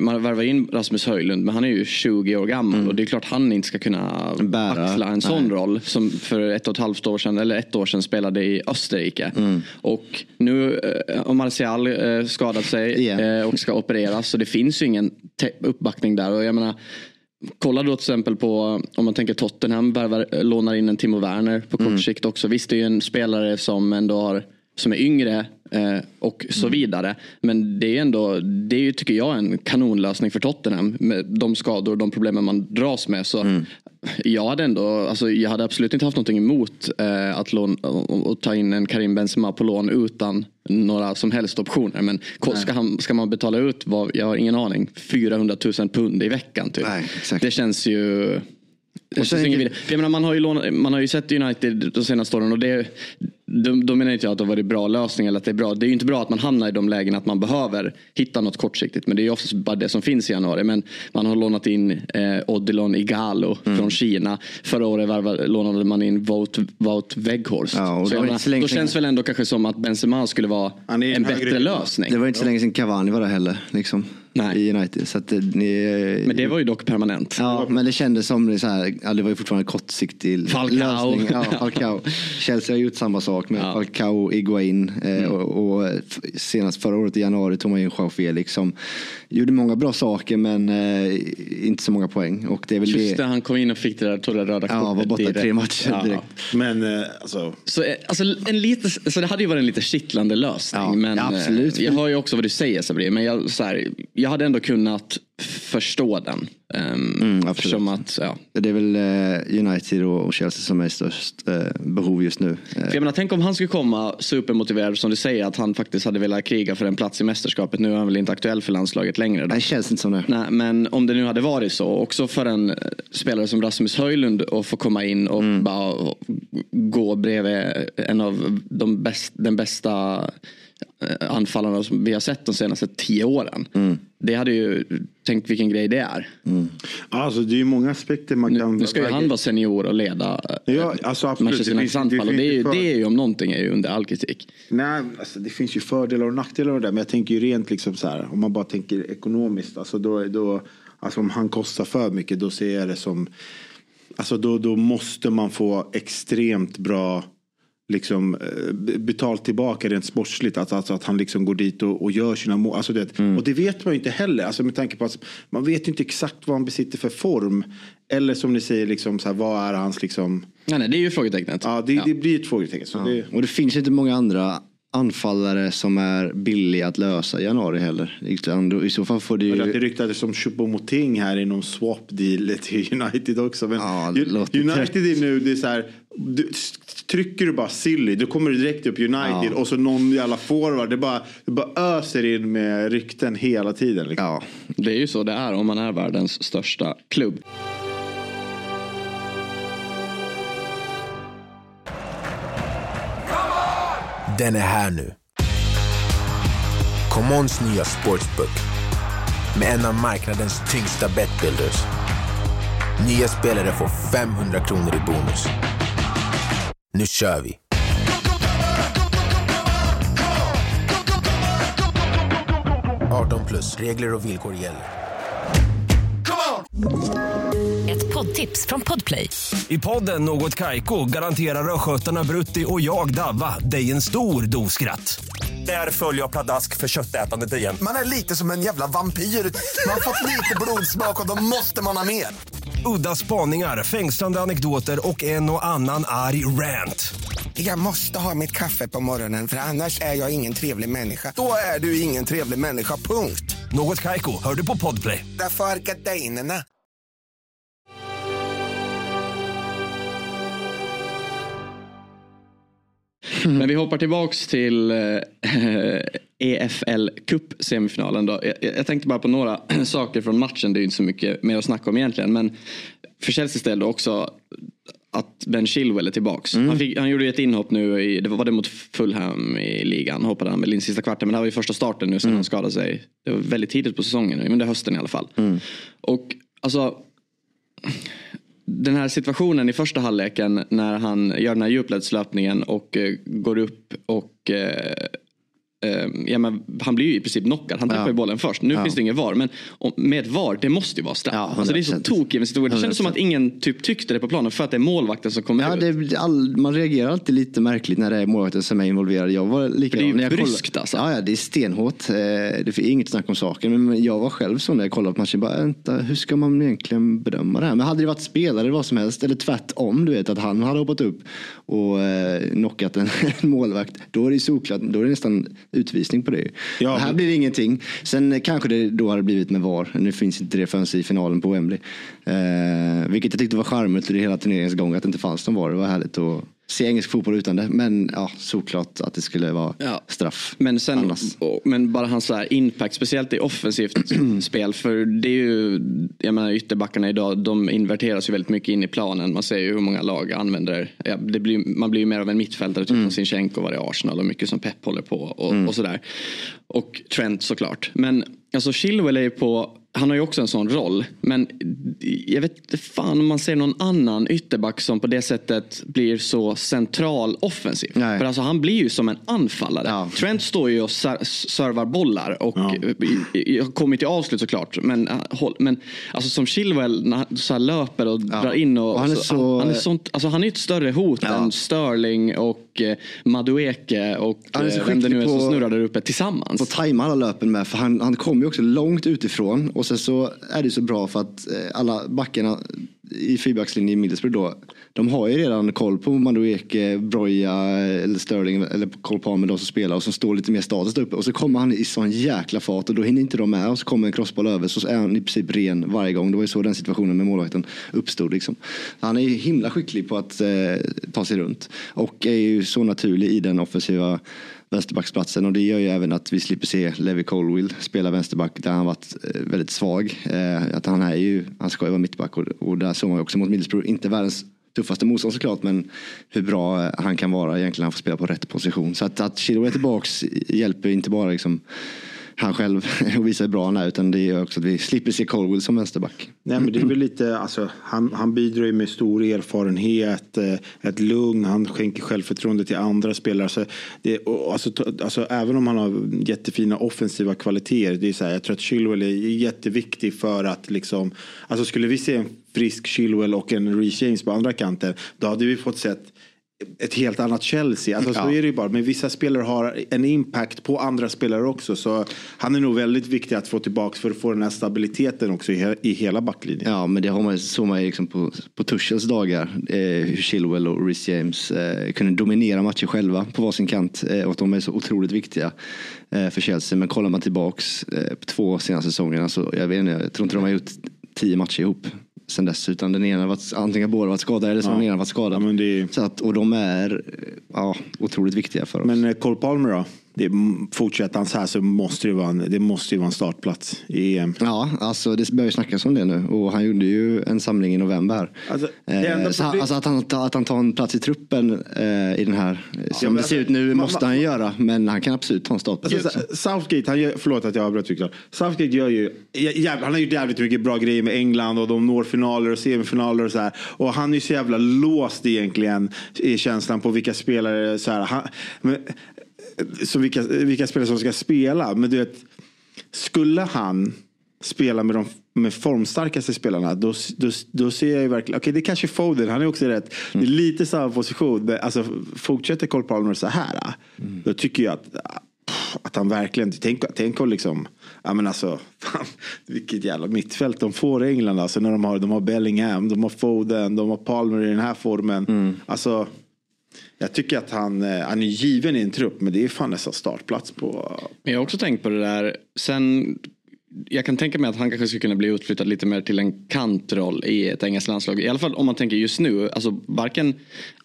[SPEAKER 1] man värvar in Rasmus Höjlund men han är ju 20 år gammal mm. och det är klart han inte ska kunna Bära. axla en sån Nej. roll som för ett och ett halvt år sedan eller ett år sedan spelade i Österrike. Mm. Och nu har uh, Martial uh, skadat sig yeah. uh, och ska opereras så det finns ju ingen uppbackning där. Och jag menar, Kolla då till exempel på om man tänker Tottenham värvar, lånar in en Timo Werner på kort mm. sikt också. Visst det är ju en spelare som ändå har som är yngre eh, och så mm. vidare. Men det är ändå, det är ju tycker jag en kanonlösning för Tottenham med de skador och de problemen man dras med. Så mm. jag hade ändå, alltså jag hade absolut inte haft någonting emot eh, att lån, och, ta in en Karim Benzema på lån utan några som helst optioner. Men ska, han, ska man betala ut, vad, jag har ingen aning, 400 000 pund i veckan typ.
[SPEAKER 2] Nej,
[SPEAKER 1] det känns ju jag menar, man, har ju lånat, man har ju sett United de senaste åren och det, då, då menar inte jag att det har varit bra lösning eller att det är bra. Det är ju inte bra att man hamnar i de lägen att man behöver hitta något kortsiktigt. Men det är ju oftast bara det som finns i januari. Men man har lånat in eh, Odilon Igalo mm. från Kina. Förra året lånade man in Vout, Vout Weghorst. Ja, så menar, då känns väl ändå kanske som att Benzema skulle vara en, en bättre lösning.
[SPEAKER 2] Det var inte så länge sedan Cavani var där heller. Liksom. Nej. i United. Så att,
[SPEAKER 1] ni, men det var ju dock permanent.
[SPEAKER 2] Ja, men det kändes som så här, ja, det var ju fortfarande kortsiktig
[SPEAKER 1] Falcao.
[SPEAKER 2] lösning. Ja, Falcao. Chelsea har gjort samma sak med ja. Falcao, Iguain eh, mm. och, och, senast förra året i januari tog man in Joao Felix som gjorde många bra saker men eh, inte så många poäng. Och det är väl
[SPEAKER 1] Just
[SPEAKER 2] det,
[SPEAKER 1] han kom in och fick det där, tog det röda kortet.
[SPEAKER 2] Ja, var borta tre matcher ja. direkt.
[SPEAKER 4] Men eh, alltså.
[SPEAKER 1] Så, eh, alltså, en lite, så det hade ju varit en lite kittlande lösning. Ja, men, absolut. Jag hör ju också vad du säger Sabri, men jag, så här, jag hade ändå kunnat förstå den. Um, mm, absolut. Att, ja.
[SPEAKER 2] Det är väl uh, United och Chelsea som är störst uh, behov just nu. Uh.
[SPEAKER 1] För jag menar, tänk om han skulle komma supermotiverad som du säger att han faktiskt hade velat kriga för en plats i mästerskapet. Nu är han väl inte aktuell för landslaget längre.
[SPEAKER 2] Då. Det känns inte som det.
[SPEAKER 1] Nej, men om det nu hade varit så, också för en spelare som Rasmus Höjlund att få komma in och mm. bara gå bredvid en av de bäst, den bästa Eh, anfallarna som vi har sett de senaste tio åren. Mm. Det hade ju, tänkt vilken grej det är.
[SPEAKER 4] Mm. Alltså det är ju många aspekter man kan...
[SPEAKER 1] Nu ska ju han vara senior och leda
[SPEAKER 4] eh, ja, alltså Manchester
[SPEAKER 1] Uniteds anfall. Och det är, ju, för... det är ju om någonting är ju under all kritik.
[SPEAKER 4] Nej, alltså det finns ju fördelar och nackdelar och det. Men jag tänker ju rent liksom så här. Om man bara tänker ekonomiskt. Alltså då, då, alltså om han kostar för mycket då ser jag det som... Alltså då, då måste man få extremt bra liksom, eh, betalt tillbaka rent sportsligt. Alltså, alltså att han liksom går dit och, och gör sina mål. Alltså det, mm. Och det vet man ju inte heller. Alltså med tanke på att man vet ju inte exakt vad han besitter för form. Eller som ni säger, liksom, så här, vad är hans liksom...
[SPEAKER 1] Nej, nej, det är ju frågetecknet.
[SPEAKER 4] Ja, det, ja. det blir ett frågetecken. Ja. det...
[SPEAKER 2] Och det finns inte många andra anfallare som är billiga att lösa i januari heller. I så fall får det ju...
[SPEAKER 4] Det ryktades om Choupo-Moting här i någon swap deal till United också. Men ja, United är nu, det är så här, du, trycker du bara silly då kommer du direkt upp United ja. och så någon jävla forward. Det bara, det bara öser in med rykten hela tiden. Liksom.
[SPEAKER 1] Ja, det är ju så det är om man är världens största klubb.
[SPEAKER 5] Den är här nu. Commons nya sportsbook med en av marknadens tyngsta betbuilders. Nya spelare får 500 kronor i bonus. Nu kör vi! plus. Regler och villkor gäller.
[SPEAKER 6] Ett poddtips från Podplay.
[SPEAKER 7] I podden Något Kaiko garanterar östgötarna Brutti och jag, Davva, dig en stor dos skratt. Där följer jag pladask för köttätandet igen.
[SPEAKER 8] Man är lite som en jävla vampyr. Man har fått lite blodsmak och då måste man ha mer.
[SPEAKER 7] Udda spaningar, fängslande anekdoter och en och annan arg rant.
[SPEAKER 8] Jag måste ha mitt kaffe på morgonen för annars är jag ingen trevlig människa. Då är du ingen trevlig människa, punkt.
[SPEAKER 7] Något kajko, hör du på podplay.
[SPEAKER 8] Därför är gardinerna.
[SPEAKER 1] Men vi hoppar tillbaks till eh, e Cup semifinalen då. Jag, jag, tänkte bara på några saker från matchen. Det är inte så mycket mer att snacka om egentligen. Men för Chelseas del också att Ben Chilwell är tillbaks. Mm. Han, fick, han gjorde ett inhopp nu, i, det var det mot Fulham i ligan. Hoppade han väl in sista kvarten. Men det här var ju första starten nu sen mm. han skadade sig. Det var väldigt tidigt på säsongen nu, men det är hösten i alla fall. Mm. Och alltså den här situationen i första halvleken när han gör den här djupledslöpningen och uh, går upp och Ehm, ja, men han blir ju i princip knockad. Han tappar ja. bollen först. Nu ja. finns det ingen VAR. Men med VAR, det måste ju vara straff. Ja, alltså det är så tokig historia. Det kändes som att ingen typ tyckte det på planen för att det är målvakten som kommer
[SPEAKER 2] ja, ut. Det all, man reagerar alltid lite märkligt när det är målvakten som är involverad. Jag var likadan.
[SPEAKER 1] Det är ju bryskt alltså.
[SPEAKER 2] Ja, ja, det är stenhårt. Eh, det är inget snack om saken. Men jag var själv så när jag kollade på matchen. Bara, vänta, hur ska man egentligen bedöma det här? Men hade det varit spelare vad som helst. Eller tvärtom, du vet att han hade hoppat upp och eh, knockat en, en målvakt. Då är det såklart, då är det nästan utvisning på det. Ja, här blir det ingenting. Sen kanske det då hade blivit med VAR. Nu finns inte det förrän i finalen på Wembley. Eh, vilket jag tyckte var charmigt i hela turneringens gång att det inte fanns någon VAR. Det var härligt att se engelsk fotboll utan det. Men ja, såklart att det skulle vara ja. straff.
[SPEAKER 1] Men, sen, men bara hans så impact, speciellt i offensivt spel. För det är ju, jag menar ytterbackarna idag, de inverteras ju väldigt mycket in i planen. Man ser ju hur många lag använder, ja, det blir, man blir ju mer av en mittfältare, typ mm. som Sinchenko var i Arsenal och mycket som Pep håller på och, mm. och sådär. Och Trent såklart. Men alltså Chilwell är ju på han har ju också en sån roll. Men jag vet inte fan om man ser någon annan ytterback som på det sättet blir så central offensiv. Nej. För alltså han blir ju som en anfallare. Ja. Trent står ju och servar bollar och ja. kommer till avslut såklart. Men, äh, men alltså som Chilwell när han så löper och ja. drar in och, och han är så, han är sånt, alltså han är ett större hot än Sterling och eh, Madueke och eh, vem det nu är som snurrar där uppe tillsammans.
[SPEAKER 2] På tajma alla löpen med för han, han kommer ju också långt utifrån och sen så är det så bra för att eh, alla backarna i fyrbackslinjen i Middlesbrough då. De har ju redan koll på Madueke, Broja eller Sterling eller koll på med de som spelar och som står lite mer status uppe. Och så kommer han i sån jäkla fart och då hinner inte de med och så kommer en crossboll över så är han i princip ren varje gång. Det var ju så den situationen med målvakten uppstod. Liksom. Han är ju himla skicklig på att eh, ta sig runt och är ju så naturlig i den offensiva vänsterbacksplatsen och det gör ju även att vi slipper se Levi Colwill spela vänsterback där han varit eh, väldigt svag. Eh, att han är ju, han ska ju vara mittback och, och där såg man ju också mot Middlesbrough, inte världens tuffaste motstånd såklart men hur bra eh, han kan vara egentligen han får spela på rätt position. Så att, att Chilwell är tillbaks hjälper inte bara liksom han själv och visar hur bra han är utan det är också att vi slipper se Colwell som vänsterback.
[SPEAKER 4] Nej men det är väl lite, alltså, han, han bidrar ju med stor erfarenhet, eh, ett lugn, han skänker självförtroende till andra spelare. Så det, alltså, alltså, även om han har jättefina offensiva kvaliteter, det är så här, jag tror att Chilwell är jätteviktig för att liksom, alltså skulle vi se en frisk Chilwell och en Reece James på andra kanten, då hade vi fått sett ett helt annat Chelsea. Alltså, ja. Så är det ju bara. Men vissa spelare har en impact på andra spelare också. Så han är nog väldigt viktig att få tillbaka för att få den här stabiliteten också i, i hela backlinjen.
[SPEAKER 2] Ja, men det har man, såg man ju liksom på, på Tuchels dagar. Eh, hur Chilwell och Rhys James eh, kunde dominera matcher själva på varsin kant. Eh, och de är så otroligt viktiga eh, för Chelsea. Men kollar man tillbaks eh, på två senaste säsongerna så jag vet inte, jag tror inte de har gjort tio matcher ihop sen dess. Utan den ena varit, antingen båda varit skadade eller så ja. den ena varit skadad. Ja, det... så att, och de är ja, otroligt viktiga för oss.
[SPEAKER 4] Men eh, Cole Palmer då? Det, fortsätter han så här så måste det, vara en, det måste ju vara en startplats i EM.
[SPEAKER 2] Ja, alltså det börjar snackas om det nu och han gjorde ju en samling i november. Alltså, eh, så, alltså att, han, att han tar en plats i truppen eh, i den här, ja, som det ser ut nu man, måste han göra, men han kan absolut ta en startplats.
[SPEAKER 4] Alltså, Southgate, han gör, förlåt att jag avbröt Viktor. Southgate gör ju, jävla, han har gjort jävligt mycket bra grejer med England och de når finaler och semifinaler och så här. Och han är ju så jävla låst egentligen i känslan på vilka spelare så här. Han, men, så vilka, vilka spelare som ska spela. Men du vet, skulle han spela med de med formstarkaste spelarna, då, då, då ser jag ju verkligen, okej okay, det är kanske Foden, han är också rätt. Mm. Det är lite samma position, alltså fortsätter Cole Palmer så här, mm. då tycker jag att, att han verkligen, tänk, tänk om liksom, ja men alltså, fan, vilket jävla mittfält de får i England alltså när de har, de har Bellingham, de har Foden, de har Palmer i den här formen. Mm. Alltså, jag tycker att han, eh, han är given i en trupp men det är fan nästan startplats på.
[SPEAKER 1] Men jag har också tänkt på det där. Sen jag kan tänka mig att han kanske skulle kunna bli utflyttad lite mer till en kantroll i ett engelskt landslag. I alla fall om man tänker just nu. Alltså varken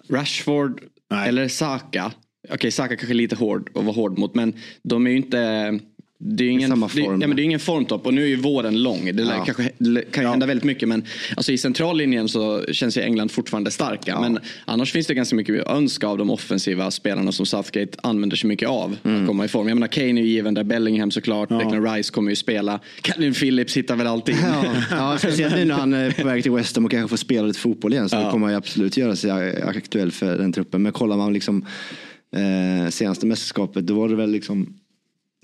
[SPEAKER 1] Rashford Nej. eller Saka. Okej okay, Saka kanske är lite hård och var hård mot men de är ju inte det är, ingen, det, ja, men det är ingen formtopp och nu är ju våren lång. Det ja. kanske, kan ja. hända väldigt mycket men alltså i centrallinjen så känns ju England fortfarande starka. Men annars finns det ganska mycket att önska av de offensiva spelarna som Southgate använder sig mycket av. Mm. Att komma i form. Jag menar Kane är ju given där, Bellingham såklart, ja. Declan Rice kommer ju spela. Calvin Phillips hittar väl alltid.
[SPEAKER 2] Ja, speciellt nu när han är på väg till West Ham och kanske får spela lite fotboll igen. Så ja. kommer han ju absolut göra sig aktuell för den truppen. Men kollar man liksom eh, senaste mästerskapet då var det väl liksom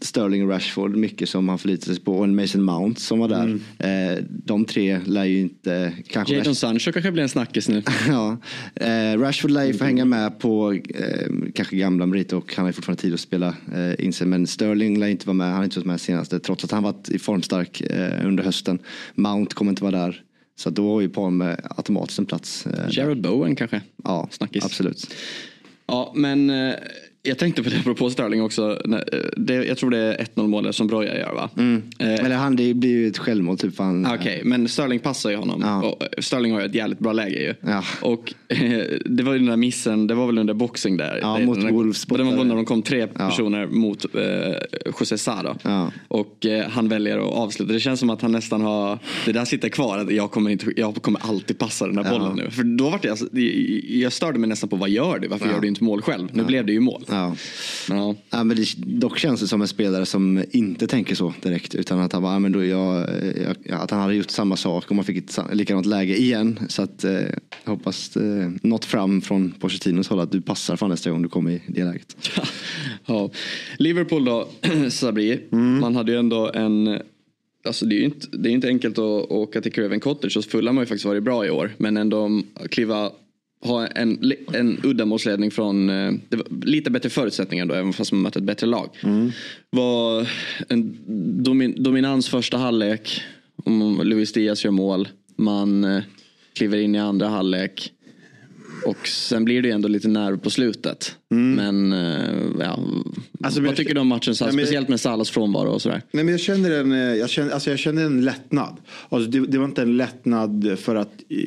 [SPEAKER 2] Sterling och Rashford mycket som han förlitade sig på och en Mason Mount som var där. Mm. Eh, de tre lär ju inte...
[SPEAKER 1] Kanske Jadon Sancho kanske blir en snackis nu.
[SPEAKER 2] ja. Eh, Rashford lär ju få hänga med på eh, kanske gamla meriter och han har ju fortfarande tid att spela eh, in sig. Men Sterling lär inte vara med, han har inte varit med senaste trots att han varit i formstark eh, under hösten. Mount kommer inte vara där. Så då har ju Palme automatiskt en plats.
[SPEAKER 1] Eh, Jared Bowen kanske?
[SPEAKER 2] Ja, snackis. absolut.
[SPEAKER 1] Ja, men jag tänkte på det apropå Sterling också. Det, jag tror det är 1-0 målet som Broja gör va?
[SPEAKER 2] Mm. Eh, Eller han, det blir ju ett självmål typ.
[SPEAKER 1] Okej, okay, men Sterling passar ju honom. Ja. Sterling har ju ett jävligt bra läge ju. Ja. Och det var ju den där missen, det var väl under boxing där.
[SPEAKER 2] Ja, mot
[SPEAKER 1] när,
[SPEAKER 2] Wolves
[SPEAKER 1] Det var när de kom tre personer mot eh, José Sa
[SPEAKER 2] Ja.
[SPEAKER 1] Och eh, han väljer att avsluta. Det känns som att han nästan har, det där sitter kvar. Att jag, kommer inte, jag kommer alltid passa den där bollen nu. För då var det, alltså, jag störde mig nästan på vad gör du? Varför gör du inte mål själv? Nu blev det ju mål.
[SPEAKER 2] Ja.
[SPEAKER 1] Ja.
[SPEAKER 2] Ja, men det, dock känns det som en spelare som inte tänker så direkt. Utan att han, bara, ja, men då jag, jag, att han hade gjort samma sak och man fick ett likadant läge igen. Så att, eh, hoppas eh, något fram från Pochettinos håll att du passar fan nästa gång du kommer i det läget.
[SPEAKER 1] Ja. Liverpool då, Sabri. Man hade ju ändå en Alltså det är ju inte, det är inte enkelt att åka till Craven Cottage och Fulham har ju faktiskt varit bra i år. Men ändå kliva, ha en, en uddamålsledning från eh, lite bättre förutsättningar då även fast man mötte ett bättre lag. Var en domin, dominans första halvlek. Om Luis Diaz gör mål. Man eh, kliver in i andra halvlek. Och sen blir det ju ändå lite nerv på slutet. Men eh, ja,
[SPEAKER 4] Alltså,
[SPEAKER 1] vad tycker du om matchen? Så
[SPEAKER 4] Nej, men-
[SPEAKER 1] speciellt med Salas frånvaro och sådär.
[SPEAKER 4] Nej, men jag känner en, eh, jag känner, alltså jag känner en lättnad. Alltså det, det var inte en lättnad för att eh,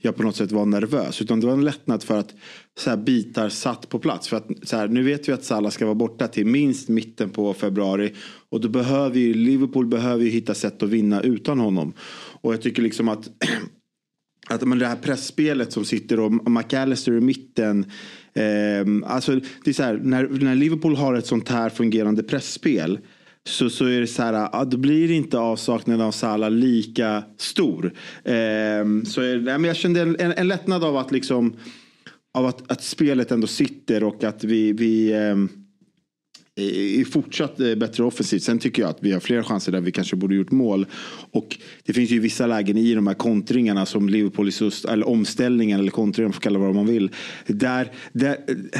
[SPEAKER 4] jag på något sätt var nervös. Utan det var en lättnad för att så här, bitar satt på plats. För att, så här, nu vet vi att Salah ska vara borta till minst mitten på februari. Och då behöver ju Liverpool behöver ju hitta sätt att vinna utan honom. Och jag tycker liksom att att men det här pressspelet som sitter och McAllister i mitten. Eh, alltså det är så här, när, när Liverpool har ett sånt här fungerande pressspel så, så är det så här, ja, då blir inte avsaknaden av Salah lika stor. Eh, så är, nej, men jag kände en, en, en lättnad av att liksom av att, att spelet ändå sitter och att vi, vi eh, Eh, är fortsatt eh, bättre offensivt. Sen tycker jag att vi har fler chanser där vi kanske borde gjort mål. Och det finns ju vissa lägen i de här kontringarna som Liverpool i eller omställningen eller kontringen, man får kalla det vad man vill. Där, där,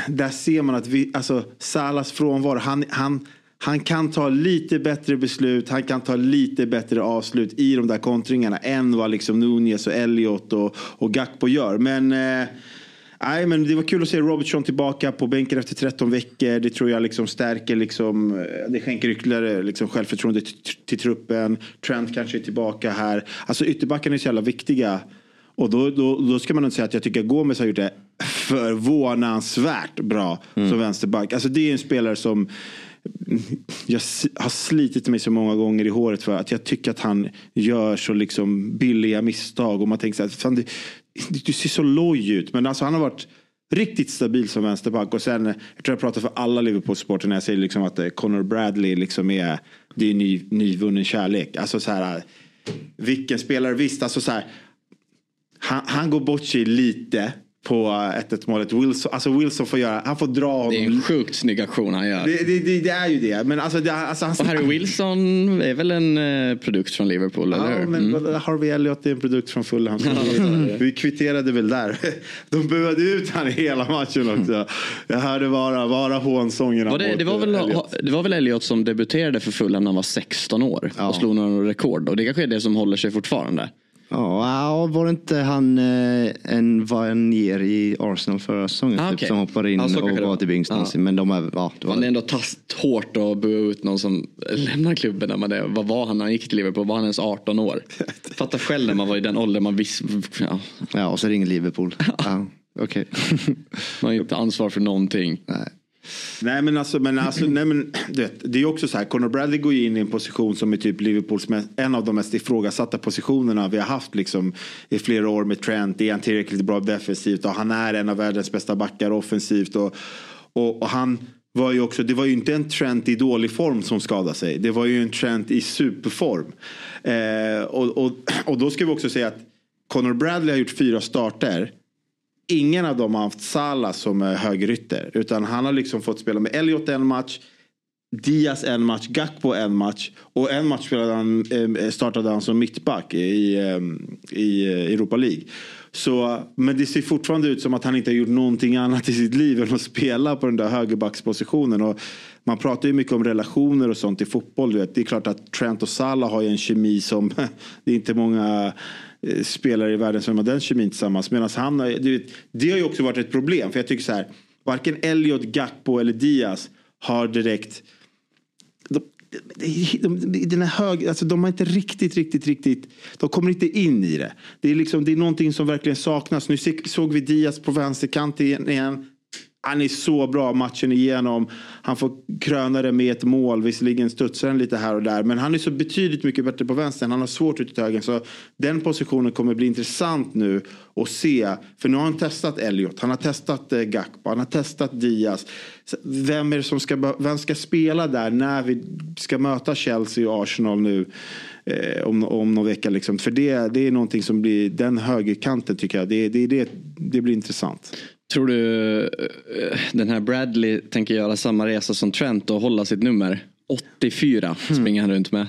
[SPEAKER 4] där ser man att vi, alltså Salas frånvaro, han, han, han kan ta lite bättre beslut, han kan ta lite bättre avslut i de där kontringarna än vad liksom Nunez och Elliot och, och Gakpo gör. Men eh, Nej, men det var kul att se Robertson tillbaka på bänken efter 13 veckor. Det tror jag liksom stärker, liksom, eh, det skänker ytterligare liksom självförtroende till, truppen. Trent kanske är tillbaka här. Alltså ytterbackarna är så jävla viktiga. Och då, då, då ska man inte säga att jag tycker att Gomes har gjort det förvånansvärt bra som vänsterback. Alltså det är en spelare som jag har slitit mig så många gånger i håret för att jag tycker att han gör så liksom billiga misstag. Och man tänker så här, fan, det, du ser så loj ut. Men alltså han har varit riktigt stabil som vänsterback. Och sen, jag tror jag pratar för alla Liverpool-supporter när jag säger liksom att eh, Conor Bradley liksom är, det är ny, nyvunnen kärlek. Alltså så här, vilken spelare, visst alltså så här, han, han går bort sig lite på 1-1 målet. Wilson, alltså Wilson får göra, han får dra honom.
[SPEAKER 1] Det är en sjukt snygg aktion han gör.
[SPEAKER 4] Det, det, det, det är ju det. Men alltså, alltså han
[SPEAKER 1] Och Harry Wilson är väl en eh, produkt från Liverpool, eller
[SPEAKER 4] Ja,
[SPEAKER 1] hur?
[SPEAKER 4] men
[SPEAKER 1] Mm.
[SPEAKER 4] Harvey Elliott är en produkt från Fulham. Vi, vi kvitterade väl där. De buade ut han hela matchen också. Jag hörde bara, bara hånsångerna.
[SPEAKER 1] Var det, det, var väl,
[SPEAKER 4] Elliott.
[SPEAKER 1] det var väl Elliot som debuterade för Fulham när han var 16 år och slog några rekord. Och det kanske är det som håller sig fortfarande.
[SPEAKER 2] Ja, var det inte han eh, en Vanier i Arsenal förra säsongen
[SPEAKER 1] Ah,
[SPEAKER 2] typ,
[SPEAKER 1] okej.
[SPEAKER 2] som hoppade in
[SPEAKER 1] så
[SPEAKER 2] och var yngst
[SPEAKER 1] Ja.
[SPEAKER 2] någonsin. Men de är, ja, det var,
[SPEAKER 1] Man är ändå tast hårt att bua ut någon som lämnar klubben. När man är, vad var han när han gick till Liverpool? Var han ens 18 år? Fatta själv när man var i den åldern. Man visste, ja,
[SPEAKER 2] ja, och så ringer Liverpool. ja, Okej.
[SPEAKER 1] man har inte ansvar för någonting.
[SPEAKER 2] Nej.
[SPEAKER 4] Nej men alltså, men alltså nej, men, du vet, det är också så här. Conor Bradley går ju in i en position som är typ Liverpools mest, en av de mest ifrågasatta positionerna vi har haft liksom, i flera år med Trent. Är han tillräckligt bra defensivt och han är en av världens bästa backar offensivt. Och, och, och han var ju också, det var ju inte en Trent i dålig form som skadade sig. Det var ju en Trent i superform. Eh, och, och, och då ska vi också säga att Conor Bradley har gjort fyra starter. Ingen av dem har haft Salah som eh, högerytter. Utan han har liksom fått spela med Elliot en match. Diaz en match, Gakpo en match. Och en match spelade han, eh, startade han som mittback i, eh, i eh, Europa League. Så, men det ser fortfarande ut som att han inte har gjort någonting annat i sitt liv än att spela på den där högerbackspositionen. Och man pratar ju mycket om relationer och sånt i fotboll. Du vet. Det är klart att Trent och Salah har ju en kemi som det är inte många Eh, spelare i världen som har den kemin tillsammans. Medan han, har- du vet, det har ju också varit ett problem. För jag tycker så här, varken Elliot, Gakpo eller Diaz har direkt de, den är hög, alltså de har inte riktigt, riktigt, riktigt, de kommer inte in i det. Det är, liksom, det är någonting som verkligen saknas. Nu såg vi Diaz på vänsterkanten igen. Han är så bra matchen igenom. Han får kröna det med ett mål. Visserligen studsar han lite här och där. Men han är så betydligt mycket bättre på vänstern. Han har svårt ut till höger. Så den positionen kommer bli intressant nu att se. För nu har han testat Elliot. Han har testat eh, Gakpo. Han har testat Diaz. Vem är det som ska, vem ska spela där när vi ska möta Chelsea och Arsenal nu? Eh, om, om någon vecka. Liksom. För det, det är någonting som blir, den högerkanten tycker jag, det, det, det, det blir intressant.
[SPEAKER 1] Tror du eh, den här Bradley tänker göra samma resa som Trent och hålla sitt nummer? 84 mm. springer han runt med.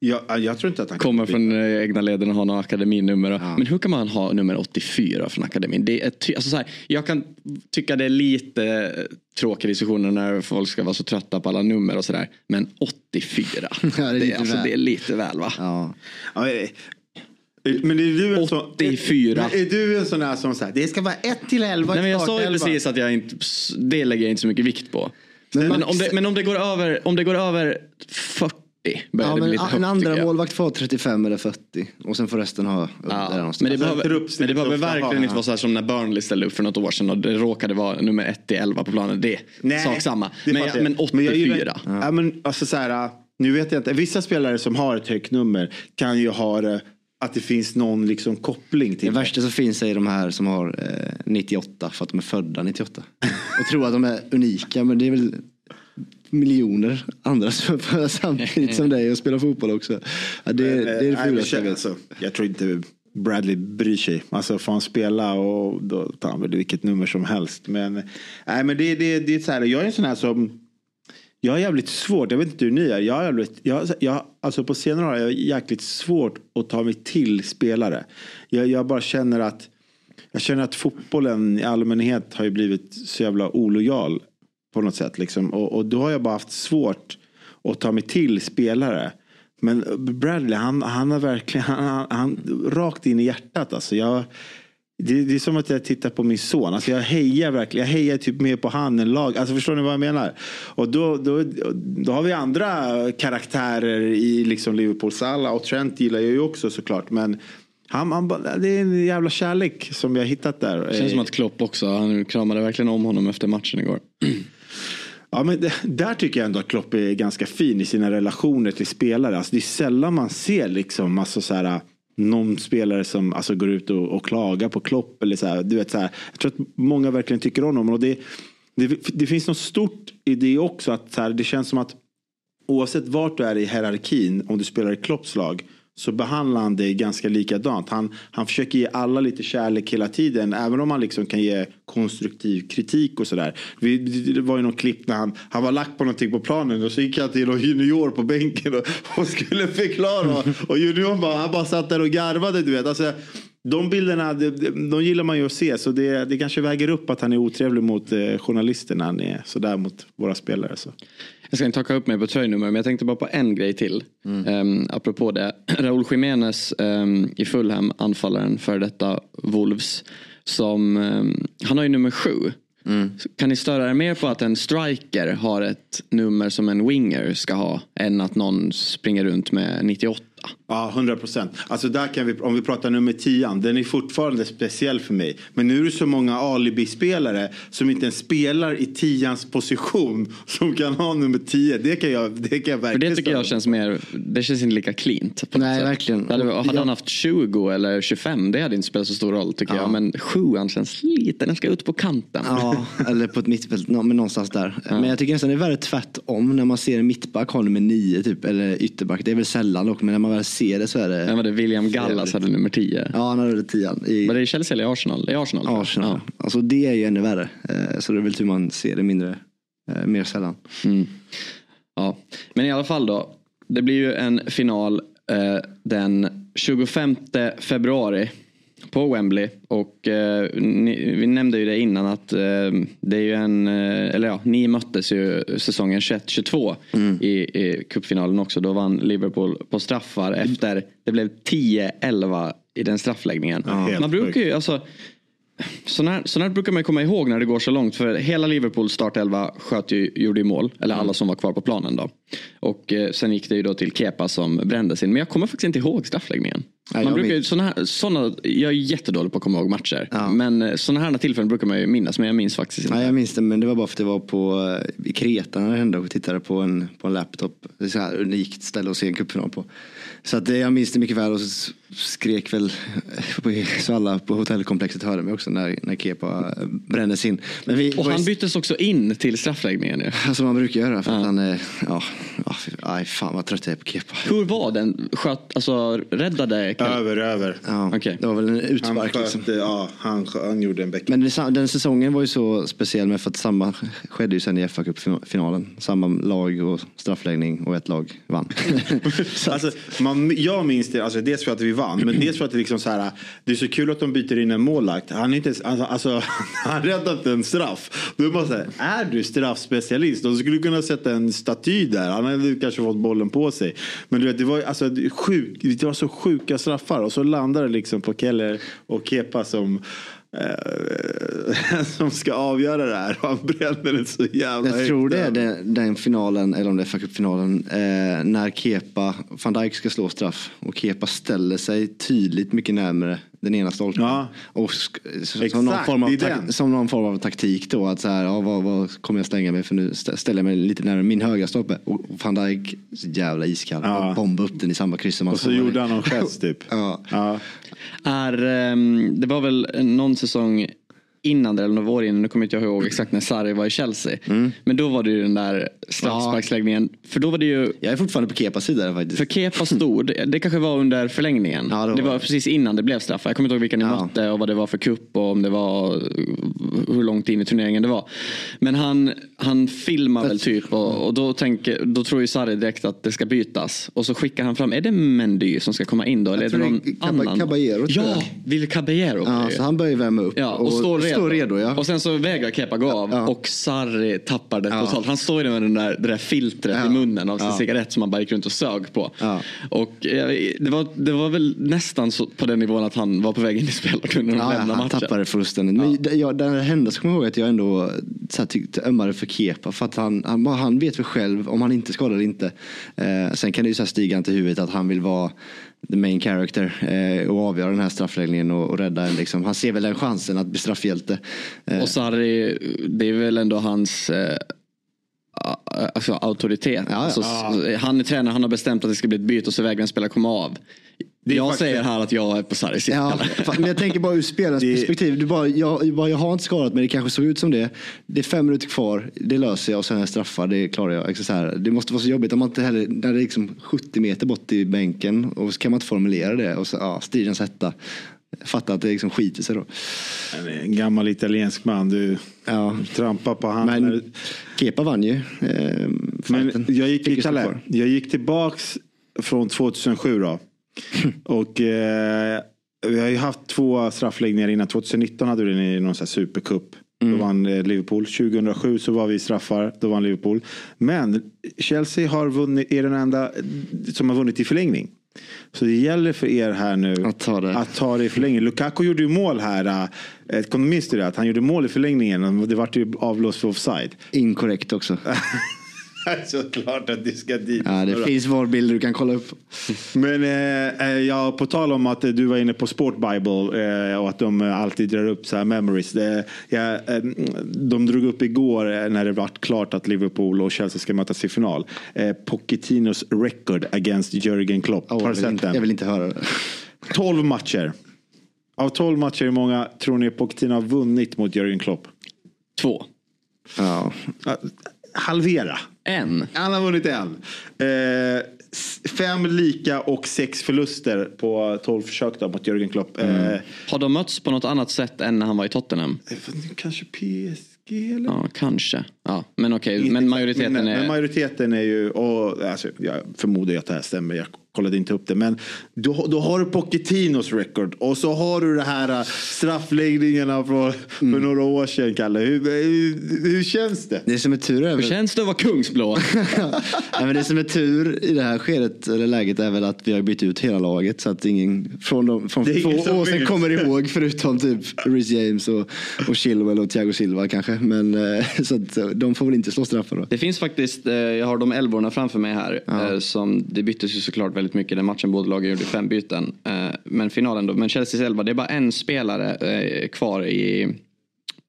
[SPEAKER 4] Ja, jag tror inte att han
[SPEAKER 1] kommer från eh, egna leden och har något akademinummer. Ja. Men hur kan man ha nummer 84 från akademin? Det är alltså så här, jag kan tycka det är lite tråkiga diskussioner när folk ska vara så trötta på alla nummer och sådär. Men 84, ja, det, är det, alltså, det, är lite väl va? Ja.
[SPEAKER 4] Men är du en
[SPEAKER 1] 84.
[SPEAKER 4] Sån, är du en sån där som säger det ska vara 1 till 11
[SPEAKER 1] Nej, men Jag sa ju precis att jag inte, det lägger jag inte så mycket vikt på. Men, men, om, det, men om, det går över, om det går över 40
[SPEAKER 2] Ja, men högt, en andra målvakt får 35 eller 40 och sen får resten ha
[SPEAKER 1] ja, Men det behöver, men det behöver verkligen inte vara så här som när Burnley ställde upp för något år sedan och det råkade vara nummer 1 till 11 på planen. Det är sak samma. Men, men 84. Men
[SPEAKER 4] gillar, ja. men alltså så här, nu vet jag inte, vissa spelare som har ett högt nummer kan ju ha det att det finns någon liksom koppling till
[SPEAKER 2] det. värsta som finns är de här som har eh, 98 för att de är födda 98. och tror att de är unika men det är väl miljoner andra som är födda samtidigt som dig och spelar fotboll också. Ja, det, men, det är det eh, fulaste jag vet. Alltså,
[SPEAKER 4] jag tror inte Bradley bryr sig. Alltså får han spela och då tar han väl vilket nummer som helst. Men, nej, men det, det, det är så här, jag är en sån här som jag har jävligt svårt, jag vet inte hur ni är. Jag har jävligt, jag, jag, alltså på senare år har jag jäkligt svårt att ta mig till spelare. Jag, jag bara känner att jag känner att fotbollen i allmänhet har ju blivit så jävla olojal på något sätt. Liksom. Och, och då har jag bara haft svårt att ta mig till spelare. Men Bradley, han, han har verkligen, han, han, rakt in i hjärtat alltså. Jag, det, det, är som att jag tittar på min son. Alltså jag hejar verkligen. Jag hejar typ mer på han än lag. Alltså förstår ni vad jag menar? Och då, då, då har vi andra karaktärer i liksom Liverpool. Salah och Trent gillar jag ju också såklart. Men han, han, det är en jävla kärlek som vi har hittat där.
[SPEAKER 1] Det känns som att Klopp också, han kramade verkligen om honom efter matchen igår.
[SPEAKER 4] Ja, men det, där tycker jag ändå att Klopp är ganska fin i sina relationer till spelare. Alltså, det är sällan man ser liksom, alltså, så här, någon spelare som alltså, går ut och, och klagar på Klopp. Eller så här, du vet, så här, jag tror att många verkligen tycker om honom. Och det, det, det finns något stort i det också. Att så här, det känns som att oavsett vart du är i hierarkin, om du spelar i Klopps lag så behandlar han dig ganska likadant. Han, han försöker ge alla lite kärlek hela tiden. Även om han liksom kan ge konstruktiv kritik och sådär. Det var ju någon klipp när han, han var lagt på någonting på planen och så gick han till någon junior på bänken och, och skulle förklara. Och junior bara, han bara satt där och garvade du vet. Alltså, de bilderna de, de gillar man ju att se så det, det kanske väger upp att han är otrevlig mot eh, journalisterna. Han är sådär mot våra spelare. Så.
[SPEAKER 1] Jag ska inte haka upp mig på tröjnummer men jag tänkte bara på en grej till. Mm. Um, apropå det. Raúl Jiménez um, i Fulham, anfallaren för detta Wolves. Som, um, han har ju nummer sju. Mm. Kan ni störa er mer på att en striker har ett nummer som en winger ska ha än att någon springer runt med 98?
[SPEAKER 4] Ja, 100 procent. Alltså där kan vi, om vi pratar nummer 10, den är fortfarande speciell för mig. Men nu är det så många alibi-spelare som inte ens spelar i tians position som kan ha nummer 10. Det kan jag, det kan jag verkligen
[SPEAKER 1] För det tycker jag känns mer, det känns inte lika cleant.
[SPEAKER 2] Nej, verkligen.
[SPEAKER 1] Hade, hade han haft 20 eller 25, det hade inte spelat så stor roll tycker ja. jag. Men 7 känns lite, den ska ut på kanten.
[SPEAKER 2] Ja, eller på ett mittfält, någonstans där. Ja. Men jag tycker nästan det är värre tvärtom när man ser en mittback ha nummer 9 typ, eller ytterback. Det är väl sällan dock, men när man väl ser det så är det.
[SPEAKER 1] Ja, var det William Gallas hade nummer 10?
[SPEAKER 2] Ja, han hade 10.
[SPEAKER 1] I... Var det i Chelsea eller i Arsenal? I Arsenal.
[SPEAKER 2] Arsenal. Ja. Alltså det är ju ännu värre. Eh, så det är väl tur man ser det mindre, eh, mer sällan. Mm.
[SPEAKER 1] Ja, men i alla fall då. Det blir ju en final eh, den 25 februari på Wembley. Och eh, ni, vi nämnde ju det innan att eh, det är ju en, eh, eller ja, ni möttes ju säsongen 21-22 mm. i, i cupfinalen också. Då vann Liverpool på straffar efter, det blev 10-11 i den straffläggningen. Ja, Man brukar ju, alltså sådana här, sån här brukar man komma ihåg när det går så långt. För hela Liverpools startelva sköt ju, gjorde ju mål. Eller alla som var kvar på planen då. Och eh, sen gick det ju då till Kepa som brände sin. Men jag kommer faktiskt inte ihåg straffläggningen.
[SPEAKER 2] Nej,
[SPEAKER 1] man brukar, såna här, såna, jag är jättedålig på att komma ihåg matcher. Men eh, sådana här tillfällen brukar man ju minnas. Men jag minns faktiskt inte.
[SPEAKER 2] Nej, jag minns det, men det var bara för att det var på, eh, i Kreta när det hände och tittade på en, på en laptop. Det är så här unikt ställe att se en cupfinal på. Så att det, jag minns det mycket väl och så skrek väl eh, så alla på hotellkomplexet hörde mig också när, när Kepa eh, brändes in. Men vi,
[SPEAKER 1] Och han byttes också in till straffläggningen.
[SPEAKER 2] Som man brukar göra för att han är, ja, ja, aj, fan vad trött jag är på Kepa.
[SPEAKER 1] Hur var den? Sköt, alltså räddade?
[SPEAKER 4] Över, över.
[SPEAKER 2] Ja,
[SPEAKER 1] Okej.
[SPEAKER 2] Det var väl en
[SPEAKER 4] Han,
[SPEAKER 2] utspark liksom.
[SPEAKER 4] sköt, ja, han, han gjorde en bäck.
[SPEAKER 2] Men det, den säsongen var ju så speciell med för att samma skedde ju sen i fa Cup-finalen. Samma lag och straffläggning och ett lag vann.
[SPEAKER 4] Alltså, man, jag minns det, alltså, dels för att vi vann, men dels för att det, liksom så här, det är så kul att de byter in en målvakt. Han, är inte, alltså, alltså, han räddade inte en straff. Då är man så här, är du straffspecialist? De skulle kunna sätta en staty där. Han hade kanske fått bollen på sig. Men du vet, det var, alltså, det, sjuk, det var så sjuka straffar och så landar det liksom på Keller och Kepa som eh, som ska avgöra det här. Han bränner den så jävla
[SPEAKER 2] Jag tror det är den, den finalen, eller om det är fa Cup-finalen, eh, när Kepa, van Dijk ska slå straff och Kepa ställer sig tydligt mycket närmare den ena stolpen.
[SPEAKER 4] Ja.
[SPEAKER 2] Och
[SPEAKER 4] Exakt,
[SPEAKER 2] som, någon form av tak- som någon form av taktik då, att så här, ja, vad, vad kommer jag slänga mig för nu stä- ställer jag mig lite närmare min högra stolpe. Och van Dijk, så jävla iskall,
[SPEAKER 4] Ja.
[SPEAKER 2] och bomba upp den i samma kryss som han
[SPEAKER 4] Och så gjorde han någon gest typ.
[SPEAKER 2] Ja.
[SPEAKER 4] Ja.
[SPEAKER 1] Är, ehm, det var väl någon säsong innan det, eller några år innan, nu kommer inte jag ihåg exakt när Sarri var i Chelsea.
[SPEAKER 2] Mm.
[SPEAKER 1] Men då var det ju den där straffsparksläggningen. För då var det ju
[SPEAKER 2] Jag är fortfarande på Kepas sida faktiskt.
[SPEAKER 1] För Kepa stod, det kanske var under förlängningen.
[SPEAKER 2] Ja, det
[SPEAKER 1] det,
[SPEAKER 2] var
[SPEAKER 1] var
[SPEAKER 2] det.
[SPEAKER 1] precis innan det blev straffar. Jag kommer inte ihåg vilka ni
[SPEAKER 2] Ja.
[SPEAKER 1] mötte och vad det var för kupp och om det var hur långt in i turneringen det var. Men han, han filmar väl typ och, och då, tänker, då tror ju Sarri direkt att det ska bytas. Och så skickar han fram, är det Mendy som ska komma in då? Eller är det
[SPEAKER 2] tror det
[SPEAKER 1] någon
[SPEAKER 2] är Cab-
[SPEAKER 1] annan?
[SPEAKER 2] Caballero,
[SPEAKER 1] Ja,
[SPEAKER 2] jag.
[SPEAKER 1] Will Caballero. var
[SPEAKER 2] Ja, så han börjar värma upp
[SPEAKER 1] Ja, och, står redo.
[SPEAKER 2] Står redo ja.
[SPEAKER 1] Och sen så vägrar Kepa gå av
[SPEAKER 2] Ja.
[SPEAKER 1] och Sarri tappar det
[SPEAKER 2] Ja.
[SPEAKER 1] totalt. Han står ju med den där, det där filtret
[SPEAKER 2] Ja.
[SPEAKER 1] i munnen av sin
[SPEAKER 2] Ja.
[SPEAKER 1] cigarett som han bara gick runt och sög på.
[SPEAKER 2] Ja.
[SPEAKER 1] Och eh, det var, det var väl nästan så, på den nivån att han var på väg in i spelartunneln och
[SPEAKER 2] Ja,
[SPEAKER 1] lämnade
[SPEAKER 2] han
[SPEAKER 1] matchen.
[SPEAKER 2] tappade fullständigt. Men det- jag, den här händelsen kommer jag ihåg att jag ändå så här, tyckte ömmade för Kepa. För att han, han, han vet väl själv om han inte skadar eller inte. Eh, sen kan det ju så här stiga han till huvudet att han vill vara the main character eh, och avgöra den här straffläggningen och, och rädda en. Liksom. Han ser väl den chansen att bli straffhjälte. Eh,
[SPEAKER 1] Och Sarri, det är väl ändå hans eh, alltså, auktoritet.
[SPEAKER 2] Ja, ja.
[SPEAKER 1] Alltså, Han är tränare, han har bestämt att det ska bli ett byte och så vägrar en spelare komma av. Jag
[SPEAKER 4] faktiskt-
[SPEAKER 1] säger här att jag är på Sarris sida.
[SPEAKER 2] Ja, men jag tänker bara ur spelarens
[SPEAKER 4] Det-
[SPEAKER 2] perspektiv. Du bara, jag, jag, bara, jag har inte skadat mig, det kanske såg ut som det. Det är fem minuter kvar, det löser jag och sen är jag straffad, det klarar jag. Så här, det måste vara så jobbigt om man inte heller, när det är liksom 70 meter bort i bänken och så kan man inte formulera det och så, ja, stridens hetta. Fatta att det liksom skiter sig då.
[SPEAKER 4] En gammal italiensk man. Du
[SPEAKER 2] Ja.
[SPEAKER 4] trampar på handen.
[SPEAKER 2] Men Kepa vann ju. Eh,
[SPEAKER 4] Men jag gick, jag gick tillbaks från 2007 då. Och eh, vi har ju haft två straffläggningar innan. 2019 hade vi den i någon sån här supercup. Då vann eh, Liverpool. 2007 så var vi straffar. Då vann Liverpool. Men Chelsea har vunnit, är den enda som har vunnit i förlängning. Så det gäller för er här nu
[SPEAKER 2] Att ta det.
[SPEAKER 4] att ta det i förlängning. Lukaku gjorde ju mål här. Kommer minns du det? Att han gjorde mål i förlängningen. Det vart ju avblåst för offside.
[SPEAKER 2] Inkorrekt också.
[SPEAKER 4] Såklart att det ska dit.
[SPEAKER 2] Ja, det finns VAR-bilder du kan kolla upp.
[SPEAKER 4] Men eh, eh, ja, på tal om att du var inne på Sport Bible eh, och att de alltid drar upp så här memories. Det, ja, eh, de drog upp igår eh, när det var klart att Liverpool och Chelsea ska mötas i final. Eh, Pochettinos record against Jürgen Klopp.
[SPEAKER 2] Oh,
[SPEAKER 4] Har
[SPEAKER 2] jag,
[SPEAKER 4] du sett
[SPEAKER 2] inte, jag vill inte höra det.
[SPEAKER 4] 12 matcher. Av 12 matcher, hur många tror ni Pochettino har vunnit mot Jürgen Klopp?
[SPEAKER 1] Två.
[SPEAKER 2] Ja,
[SPEAKER 4] halvera.
[SPEAKER 1] En.
[SPEAKER 4] Han har vunnit en. Eh, fem lika och sex förluster på 12 försök då mot Jürgen Klopp. Eh,
[SPEAKER 1] Har de mötts på något annat sätt än när han var i Tottenham?
[SPEAKER 4] kanske PSG eller?
[SPEAKER 1] Ja, kanske. Ja, men okej,
[SPEAKER 4] Inte
[SPEAKER 1] men majoriteten
[SPEAKER 4] men,
[SPEAKER 1] är...
[SPEAKER 4] Men majoriteten är ju, och, alltså, jag förmodar att det här stämmer. Jag kollade inte upp det. Men då, då har du Pochettinos record och så har du det här äh, straffläggningarna för, för mm. några år sedan, Kalle. Hur, hur, hur, känns det?
[SPEAKER 2] Det som är tur är
[SPEAKER 1] väl... Hur känns det att vara kungsblå?
[SPEAKER 2] ja, men det som är tur i det här skedet, eller läget, är väl att vi har bytt ut hela laget så att ingen från, de, från två år sedan kommer ihåg förutom typ Rhys James och, och Chilwell och Thiago Silva kanske. Men eh, så att eh, de får väl inte slå straffar då.
[SPEAKER 1] Det finns faktiskt, eh, jag har de elvorna framför mig här. Ja. Som, det byttes ju såklart väldigt mycket den matchen. Båda lagen gjorde fem byten. Men finalen då. Men Chelseas elva, det är bara en spelare kvar i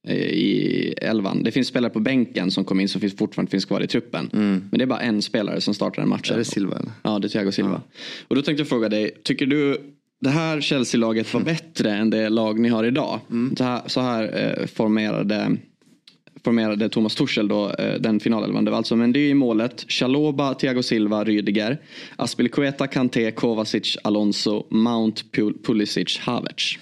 [SPEAKER 1] i elvan. Det finns spelare på bänken som kom in som finns, fortfarande finns kvar i truppen. Mm. Men det är bara en spelare som startar den matchen.
[SPEAKER 2] Är det Silva? Eller?
[SPEAKER 1] Ja, det är Thiago Silva. Ja. Och då tänkte jag fråga dig, tycker du det här Chelsea-laget var mm. bättre än det lag ni har idag? Mm. Så här, så här eh, formerade formerade Thomas Tuchel då eh, den finalelvan. Det var alltså Mendy i målet, Chaloba, Thiago Silva, Rydiger, Aspilicueta, Kanté, Kovacic, Alonso, Mount, Pulisic, Havertz.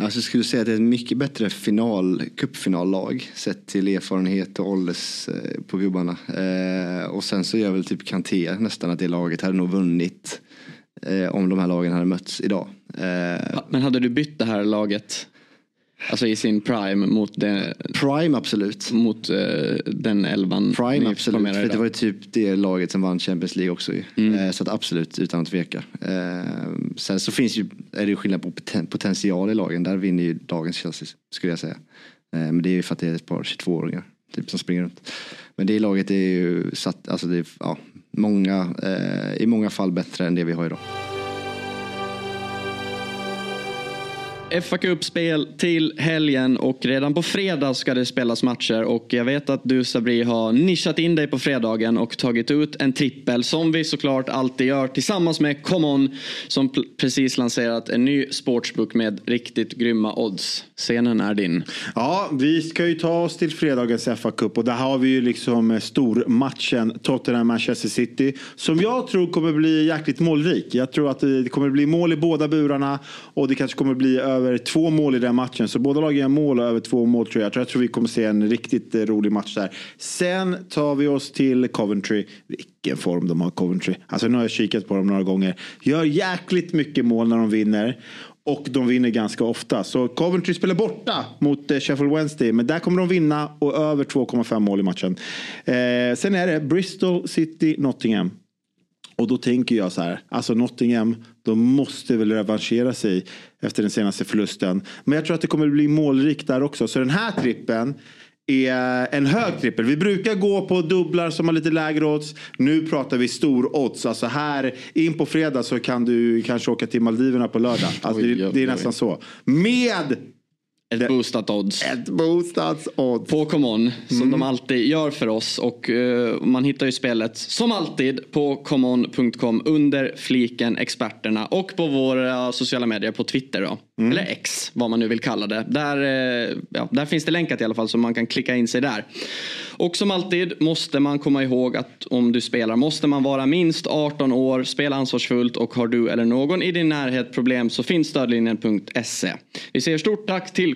[SPEAKER 2] Alltså jag skulle säga att det är ett mycket bättre final, cupfinallag sett till erfarenhet och ålders eh, på gubbarna. Eh, och sen så gör väl typ Kanté nästan att det laget hade nog vunnit eh, om de här lagen hade mötts idag.
[SPEAKER 1] Eh, Men hade du bytt det här laget Alltså i sin prime mot det,
[SPEAKER 2] Prime absolut.
[SPEAKER 1] Mot uh, den elvan.
[SPEAKER 2] Prime absolut. För det var ju typ det laget som vann Champions League också. Mm. Uh, så att absolut utan att tveka. Uh, sen så finns ju, är det ju skillnad på potential i lagen. Där vinner ju dagens Chelsea skulle jag säga. men det är ju för att det är ett par 22-åringar typ, som springer runt. Men det laget är ju satt, alltså det är, ja, många, i många fall bättre än det vi har idag.
[SPEAKER 1] Fa Cup-spel till helgen och redan på fredag ska det spelas matcher och jag vet att du Sabri har nischat in dig på fredagen och tagit ut en trippel som vi såklart alltid gör tillsammans med ComeOn som precis lanserat en ny sportsbook med riktigt grymma odds. Scenen är din.
[SPEAKER 4] Ja, vi ska ju ta oss till fredagens fa Cup och där har vi ju liksom eh, stormatchen Tottenham-Manchester City som jag tror kommer bli jäkligt målrik. Jag tror att det kommer bli mål i båda burarna och det kanske kommer bli över två mål i den matchen. Så båda lagen gör mål och över två mål tror jag. Jag tror vi kommer se en riktigt eh, rolig match där. Sen tar vi oss till Coventry. Vilken form de har Coventry. Alltså nu har jag kikat på dem några gånger. Gör jäkligt mycket mål när de vinner. Och de vinner ganska ofta. Så Coventry spelar borta mot eh, Sheffield Wednesday. Men där kommer de vinna och över 2,5 mål i matchen. Eh, sen är det Bristol City Nottingham. Och då tänker jag så här, alltså Nottingham, de måste väl revanschera sig efter den senaste förlusten. Men jag tror att det kommer bli målrikt där också. Så den här trippen är en hög trippel. Vi brukar gå på dubblar som har lite lägre odds. Nu pratar vi stor odds. Alltså här in på fredag så kan du kanske åka till Maldiverna på lördag. Alltså det, det, är nästan så. Med
[SPEAKER 1] ett boostat odds.
[SPEAKER 4] Ett boostat odds.
[SPEAKER 1] På Common. Som mm. de alltid gör för oss. Och uh, man hittar ju spelet som alltid på common.com under fliken experterna. Och på våra sociala medier på Twitter då. Mm. Eller X vad man nu vill kalla det. Där, uh, ja, där finns det länkat i alla fall så man kan klicka in sig där. Och som alltid måste man komma ihåg att om du spelar måste man vara minst 18 år, spela ansvarsfullt och har du eller någon i din närhet problem så finns stödlinjen.se. Vi säger stort tack till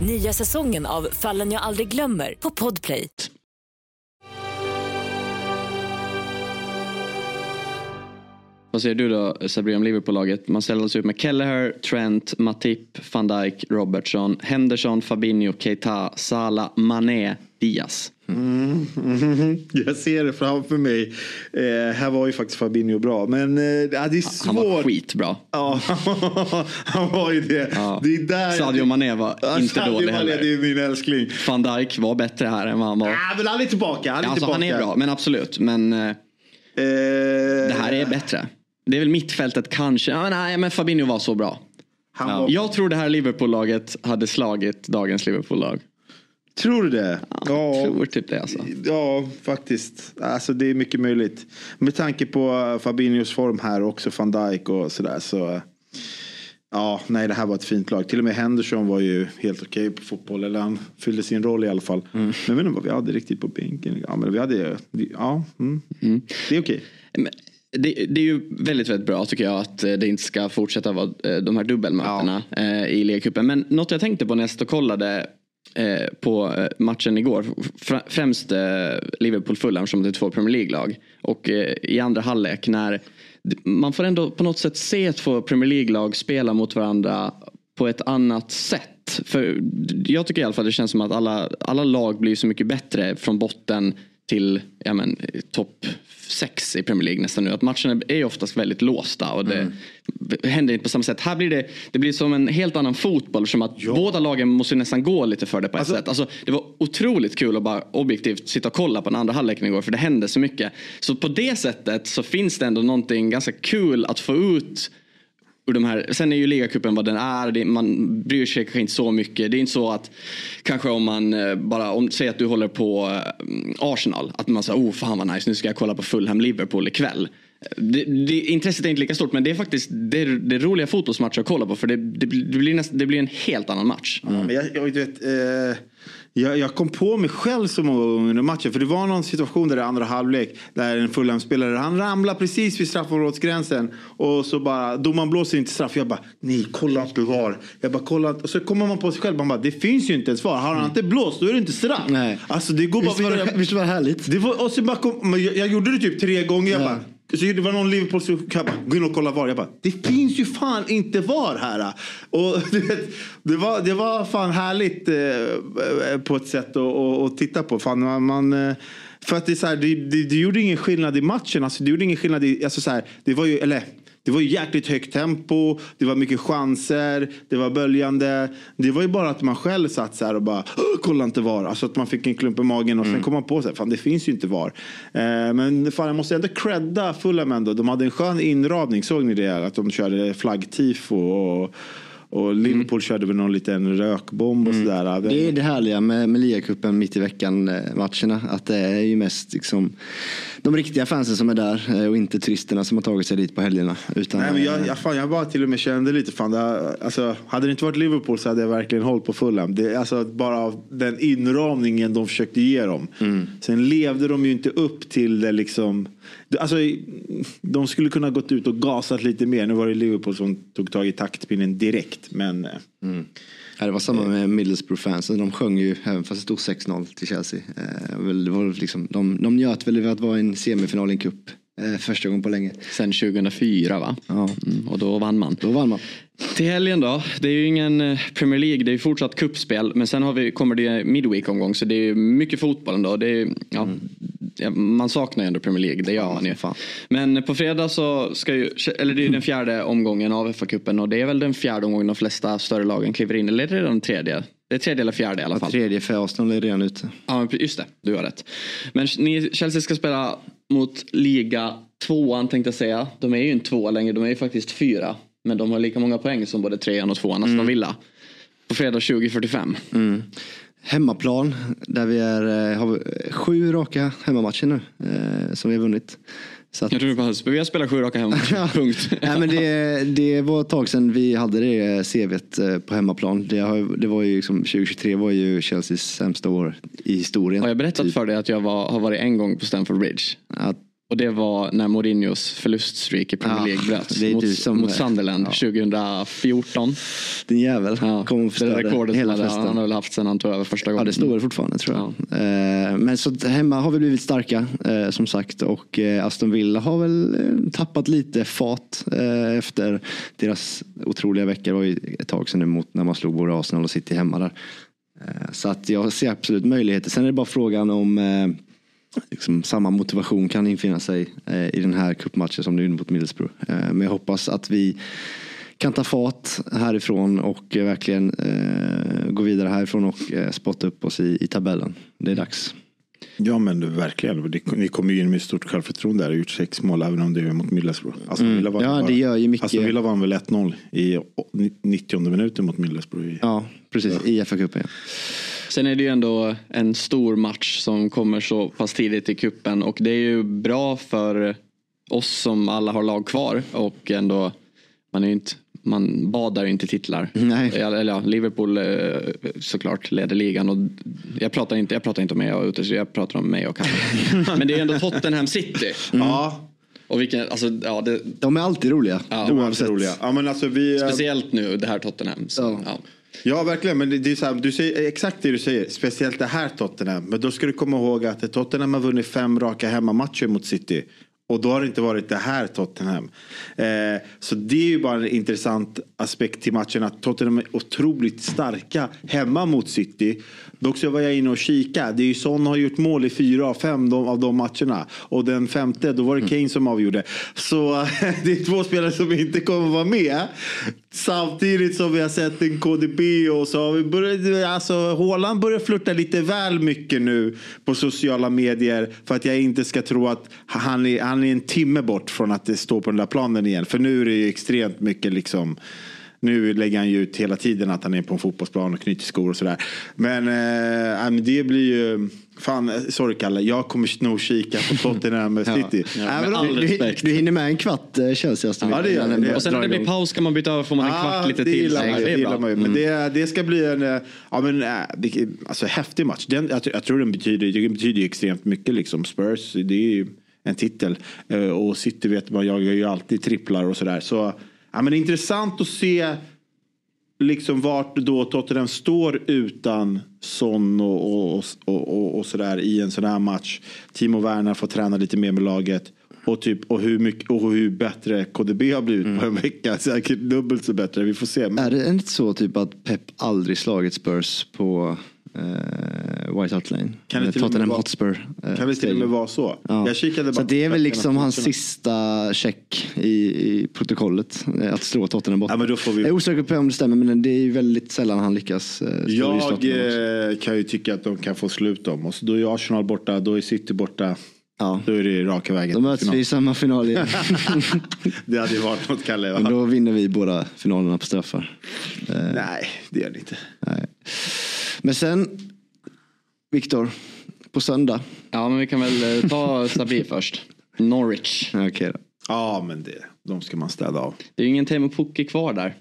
[SPEAKER 6] Nya säsongen av Fallen jag aldrig glömmer på Podplay.
[SPEAKER 1] Vad säger du då Sabri om Liverpool-laget? Man ställdes alltså ut med Kelleher, Trent, Matip, van Dijk, Robertson, Henderson, Fabinho, Keita, Salah, Mané, Diaz.
[SPEAKER 4] Mm, mm, jag ser det framför mig. Eh, här var ju faktiskt Fabinho bra. Men eh, det är svårt. Han
[SPEAKER 1] var skitbra.
[SPEAKER 4] Ja, han var ju det. Ja. det är där
[SPEAKER 1] Sadio Mané var ja, inte Sadio dålig Mané, heller.
[SPEAKER 4] Det är min älskling.
[SPEAKER 1] Van Dijk var bättre här än vad han var.
[SPEAKER 4] Ja, men han är tillbaka. Han är,
[SPEAKER 1] alltså,
[SPEAKER 4] tillbaka.
[SPEAKER 1] han är bra, men absolut. Men eh, eh, det här är bättre. Det är väl mittfältet kanske. Ja, nej, men Fabinho var så bra. Ja. Jag tror det här Liverpool-laget hade slagit dagens Liverpool-lag.
[SPEAKER 4] Tror du det?
[SPEAKER 1] Ja, jag tror typ det alltså.
[SPEAKER 4] Ja, faktiskt. Alltså det är mycket möjligt. Med tanke på Fabinhos form här och också van Dijk och sådär så. Ja, nej det här var ett fint lag. Till och med Henderson var ju helt okej okay på fotboll. Eller han fyllde sin roll i alla fall. Mm. Men jag vet inte vad vi hade riktigt på bänken. Ja, men vi hade, ja, mm. Mm. det är okej. Okay.
[SPEAKER 1] Det, det, är ju väldigt, väldigt bra tycker jag att det inte ska fortsätta vara eh, de här dubbelmötena ja. Eh, i ligacupen. Men något jag tänkte på när jag stod och kollade Eh, på eh, matchen igår. Främst eh, Liverpool-Fulham som det är två Premier League-lag. Och eh, i andra halvlek när man får ändå på något sätt se två Premier League-lag spela mot varandra på ett annat sätt. För jag tycker i alla fall det känns som att alla, alla lag blir så mycket bättre från botten till ja, eh, topp sex i Premier League nästan nu. Att matcherna är oftast väldigt låsta och det mm händer inte på samma sätt. Här blir det, det blir som en helt annan fotboll som att ja. båda lagen måste nästan gå lite för det på ett alltså, sätt. Alltså, det var otroligt kul att bara objektivt sitta och kolla på den andra halvleken igår för det hände så mycket. Så på det sättet så finns det ändå någonting ganska kul att få ut ur de här, sen är ju ligacupen vad den är, det, man bryr sig kanske inte så mycket. Det är inte så att kanske om man eh, bara, om, säg att du håller på eh, Arsenal, att man säger oh fan vad nice, nu ska jag kolla på Fulham Liverpool ikväll. Det, det, intresset är inte lika stort men det är faktiskt det, är, det är roliga fotbollsmatcher att kolla på för det, det, blir, näst, det blir en helt annan match.
[SPEAKER 4] Mm. Jag, jag vet, eh jag, jag, kom på mig själv så många gånger under matchen. För det var någon situation där i andra halvlek. Där en Fulham-spelare, han ramlade precis vid straffområdesgränsen. Och så bara, domaren blåser inte straff. Jag bara, nej kolla inte VAR. Jag bara, kolla Och så kommer man på sig själv. Man bara, det finns ju inte ens VAR. Har han inte blåst då är det inte straff. Nej. Alltså det går
[SPEAKER 2] visst
[SPEAKER 4] bara
[SPEAKER 2] det, Visst var det härligt?
[SPEAKER 4] Det var, och så bara kom, jag, jag gjorde det typ tre gånger. Jag ja. bara, så det var någon Liverpool som gå in och kolla VAR. Jag bara, det finns ju fan inte VAR här. Och det, var, det var fan härligt eh, eh på ett sätt att, titta på. Fan, man, man eh, för att det, är så här, det, det, det, gjorde ingen skillnad i matchen. Alltså, det gjorde ingen skillnad i, alltså, så här, det var ju, eller det var ju jäkligt högt tempo, det var mycket chanser, det var böljande. Det var ju bara att man själv satt så här och bara kolla inte VAR. Alltså att man fick en klump i magen och mm. sen kom man på sig, fan det finns ju inte VAR. Eh, men fan jag måste ändå credda Fulham ändå. De hade en skön inramning, såg ni det? Att de körde flaggtifo och och Liverpool mm. körde väl någon liten rökbomb och mm. sådär.
[SPEAKER 2] Det är det härliga med, med ligacupen mitt i veckan eh, matcherna. Att det är ju mest liksom, de riktiga fansen som är där eh, och inte turisterna som har tagit sig dit på helgerna. Utan,
[SPEAKER 4] Nej, men jag, eh, jag, fan, jag bara till och med kände lite, fan, det, alltså, hade det inte varit Liverpool så hade jag verkligen hållit på Fulham. Det, alltså, bara den inramningen de försökte ge dem. Mm. Sen levde de ju inte upp till det liksom Alltså, de skulle kunna gått ut och gasat lite mer. Nu var det Liverpool som tog tag i taktpinnen direkt. Men, eh, mm.
[SPEAKER 2] Ja, det var samma med Middlesbrough-fansen. De sjöng ju, även fast det stod 6-0 till Chelsea. Eh, det var liksom, de, de njöt väl över att vara i en semifinal i en cup. Eh, första gången på länge.
[SPEAKER 1] Sen 2004 va? Ja. Mm, och då vann man.
[SPEAKER 2] Då vann man.
[SPEAKER 1] Till helgen då. Det är ju ingen Premier League, det är fortsatt kuppspel. Men sen har vi, kommer det Midweek-omgång så det är mycket fotboll ändå. Det är, ja, mm man saknar ju ändå Premier League, det gör man ju. Fan. Men på fredag så ska ju, eller det är den fjärde omgången av FA-cupen och det är väl den fjärde omgången de flesta större lagen kliver in. Eller är det den tredje? Det är tredje eller fjärde i alla fall.
[SPEAKER 2] Ja, tredje för Arsenal är redan ute.
[SPEAKER 1] Ja just det, du har rätt. Men ni, Chelsea ska spela mot liga tvåan tänkte jag säga. De är ju inte tvåa längre, de är ju faktiskt fyra. Men de har lika många poäng som både trean och tvåan, alltså mm. Villa. På fredag 20.45. Mm
[SPEAKER 2] hemmaplan där vi är, eh, har vi sju raka hemmamatcher nu eh, som vi har vunnit.
[SPEAKER 1] Så att, jag tror bara, vi har spelat sju raka hemmamatcher, punkt.
[SPEAKER 2] Nej, men det, det var ett tag sedan vi hade det CVt eh, på hemmaplan. Det, har, det var ju liksom, 2023 var ju Chelseas sämsta år i historien.
[SPEAKER 1] Har jag berättat typ. för dig att jag var, har varit en gång på Stamford Bridge? Att och det var när Mourinhos förluststreak i Premier League ja, bröts mot, som, mot Sunderland ja. 2014.
[SPEAKER 2] Din jävel.
[SPEAKER 1] Ja, kom det rekordet hela hade, han har väl haft sen han tog över första gången.
[SPEAKER 2] Ja det står väl fortfarande tror jag. Ja. Eh, men så hemma har vi blivit starka eh, som sagt och eh, Aston Villa har väl tappat lite fart efter deras otroliga veckor. Det var ju ett tag sedan emot när man slog både Arsenal och City hemma där. Så att jag ser absolut möjligheter. Sen är det bara frågan om liksom, samma motivation kan infinna sig eh, i den här cupmatchen som nu mot Middlesbrough. Eh, men jag hoppas att vi kan ta fart härifrån och eh, verkligen eh, gå vidare härifrån och eh, spotta upp oss i, i tabellen. Det är dags.
[SPEAKER 4] Ja men du, verkligen. Ni kommer ju in med stort självförtroende där och gjort sex mål även om det är mot Middlesbrough.
[SPEAKER 2] Alltså, mm. ja det gör ju mycket.
[SPEAKER 4] Alltså Villa vann väl 1-0 i 90 minuten mot Middlesbrough.
[SPEAKER 2] Ja precis, ja. i FA-cupen. Ja.
[SPEAKER 1] Sen är det ju ändå en stor match som kommer så pass tidigt i kuppen och det är ju bra för oss som alla har lag kvar och ändå man är inte man badar inte titlar.
[SPEAKER 2] Nej.
[SPEAKER 1] Eller ja, Liverpool eh, såklart leder ligan. Och jag, pratar inte, jag pratar inte om mig och Ute, jag pratar om mig och Kalle. Men det är ändå Tottenham City.
[SPEAKER 4] Mm. Ja.
[SPEAKER 1] Och vilken, alltså, ja, det,
[SPEAKER 2] De är alltid roliga.
[SPEAKER 1] Ja,
[SPEAKER 4] De är alltid roliga. Ja, men alltså vi,
[SPEAKER 1] speciellt nu det här Tottenham. Så,
[SPEAKER 2] Ja.
[SPEAKER 1] ja.
[SPEAKER 4] Ja, verkligen. Men det, det är så här, du säger exakt det du säger. Speciellt det här Tottenham. Men då ska du komma ihåg att Tottenham har vunnit fem raka hemmamatcher mot City. Och då har det inte varit det här Tottenham. Eh, så det är ju bara en intressant aspekt till matchen. Att Tottenham är otroligt starka hemma mot City. Dock så var jag inne och kika. Det är ju Son har gjort mål i fyra av fem av de matcherna. Och den femte, då var det Kane som avgjorde. Så det är två spelare som inte kommer vara med. Samtidigt som vi har sett en KDB och så har vi börjat, alltså Håland börjar flirta lite väl mycket nu på sociala medier. För att jag inte ska tro att han är, han är en timme bort från att det står på den där planen igen. För nu är det ju extremt mycket liksom nu lägger han ju ut hela tiden att han är på en fotbollsplan och knyter skor och sådär. Men, eh, men det blir ju... Fan, sorry Kalle. Jag kommer nog kika på Tottenham med City.
[SPEAKER 2] Ja,
[SPEAKER 1] med
[SPEAKER 2] men
[SPEAKER 1] all
[SPEAKER 2] du,
[SPEAKER 1] respekt.
[SPEAKER 2] du hinner med en kvart eh, känns det.
[SPEAKER 4] Ja, det gör det.
[SPEAKER 1] Och sen när det blir paus kan man byta över får man en kvart lite
[SPEAKER 4] det
[SPEAKER 1] till.
[SPEAKER 4] Gillar man,
[SPEAKER 1] det
[SPEAKER 4] gillar man ju. Men det, det ska bli en eh, ja, men, vilken- alltså, häftig match. Den, jag, tror- jag tror den betyder, den betyder extremt mycket. Liksom. Spurs, det är ju en titel. Eh, Och City vet man, jag gör ju alltid tripplar och sådär. Så ja, men det är intressant att se liksom vart då Tottenham står utan Son och, och, och, och, och sådär i en sån här match. Timo Werner får träna lite mer med laget. Och, typ, och, hur mycket, och hur bättre KDB har blivit på en vecka. Säkert dubbelt så bättre. Vi får se.
[SPEAKER 2] Är det inte så typ att Pep aldrig slagit Spurs på White Hart Lane?
[SPEAKER 4] Kan det med
[SPEAKER 2] Tottenham
[SPEAKER 4] vara-
[SPEAKER 2] Hotspur. eh,
[SPEAKER 4] Kan det till och med vara så?
[SPEAKER 2] Ja.
[SPEAKER 4] Jag kikade
[SPEAKER 2] Så
[SPEAKER 4] bara
[SPEAKER 2] det är väl liksom hans sista check i, i protokollet. eh, Att slå Tottenham borta.
[SPEAKER 4] Ja, men då får vi-
[SPEAKER 2] Jag är osäker på om det stämmer men det är ju väldigt sällan han lyckas eh,
[SPEAKER 4] Jag eh, kan ju tycka att de kan få slut dem. Och så då är Arsenal borta, då är City borta.
[SPEAKER 2] Ja.
[SPEAKER 4] Då är det raka vägen.
[SPEAKER 2] Då möts vi i samma final igen.
[SPEAKER 4] Det hade ju varit något Kalle. va?
[SPEAKER 2] Men då vinner vi båda finalerna på straffar. Eh,
[SPEAKER 4] Nej, det gör det inte.
[SPEAKER 2] nej. Men sen, Viktor, på söndag.
[SPEAKER 1] Ja men vi kan väl eh, ta Sabri först. Norwich.
[SPEAKER 2] Ja, Okej då.
[SPEAKER 4] Ja, men det, de ska man städa av.
[SPEAKER 1] Det är ju ingen Teemu Pukki kvar där.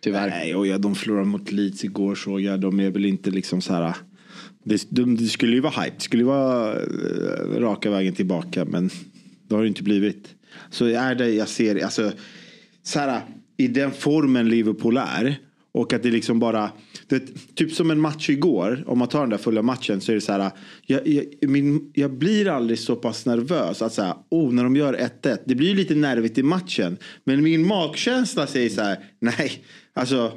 [SPEAKER 1] Tyvärr.
[SPEAKER 4] Nej, och ja, de förlorade mot Leeds igår såg jag. De är väl inte liksom så här. Det, de, det skulle ju vara hype. Det skulle ju vara eh, raka vägen tillbaka. Men det har det inte blivit. Så är det jag ser. Alltså, så här, I den formen Liverpool är. Och att det liksom bara. Det, typ som en match igår. Om man tar den där fulla matchen. Så är det så här. Jag, jag, min, jag blir aldrig så pass nervös. Att säga, oh, när de gör 1-1. Det blir ju lite nervigt i matchen. Men min magkänsla säger så här. Nej, alltså.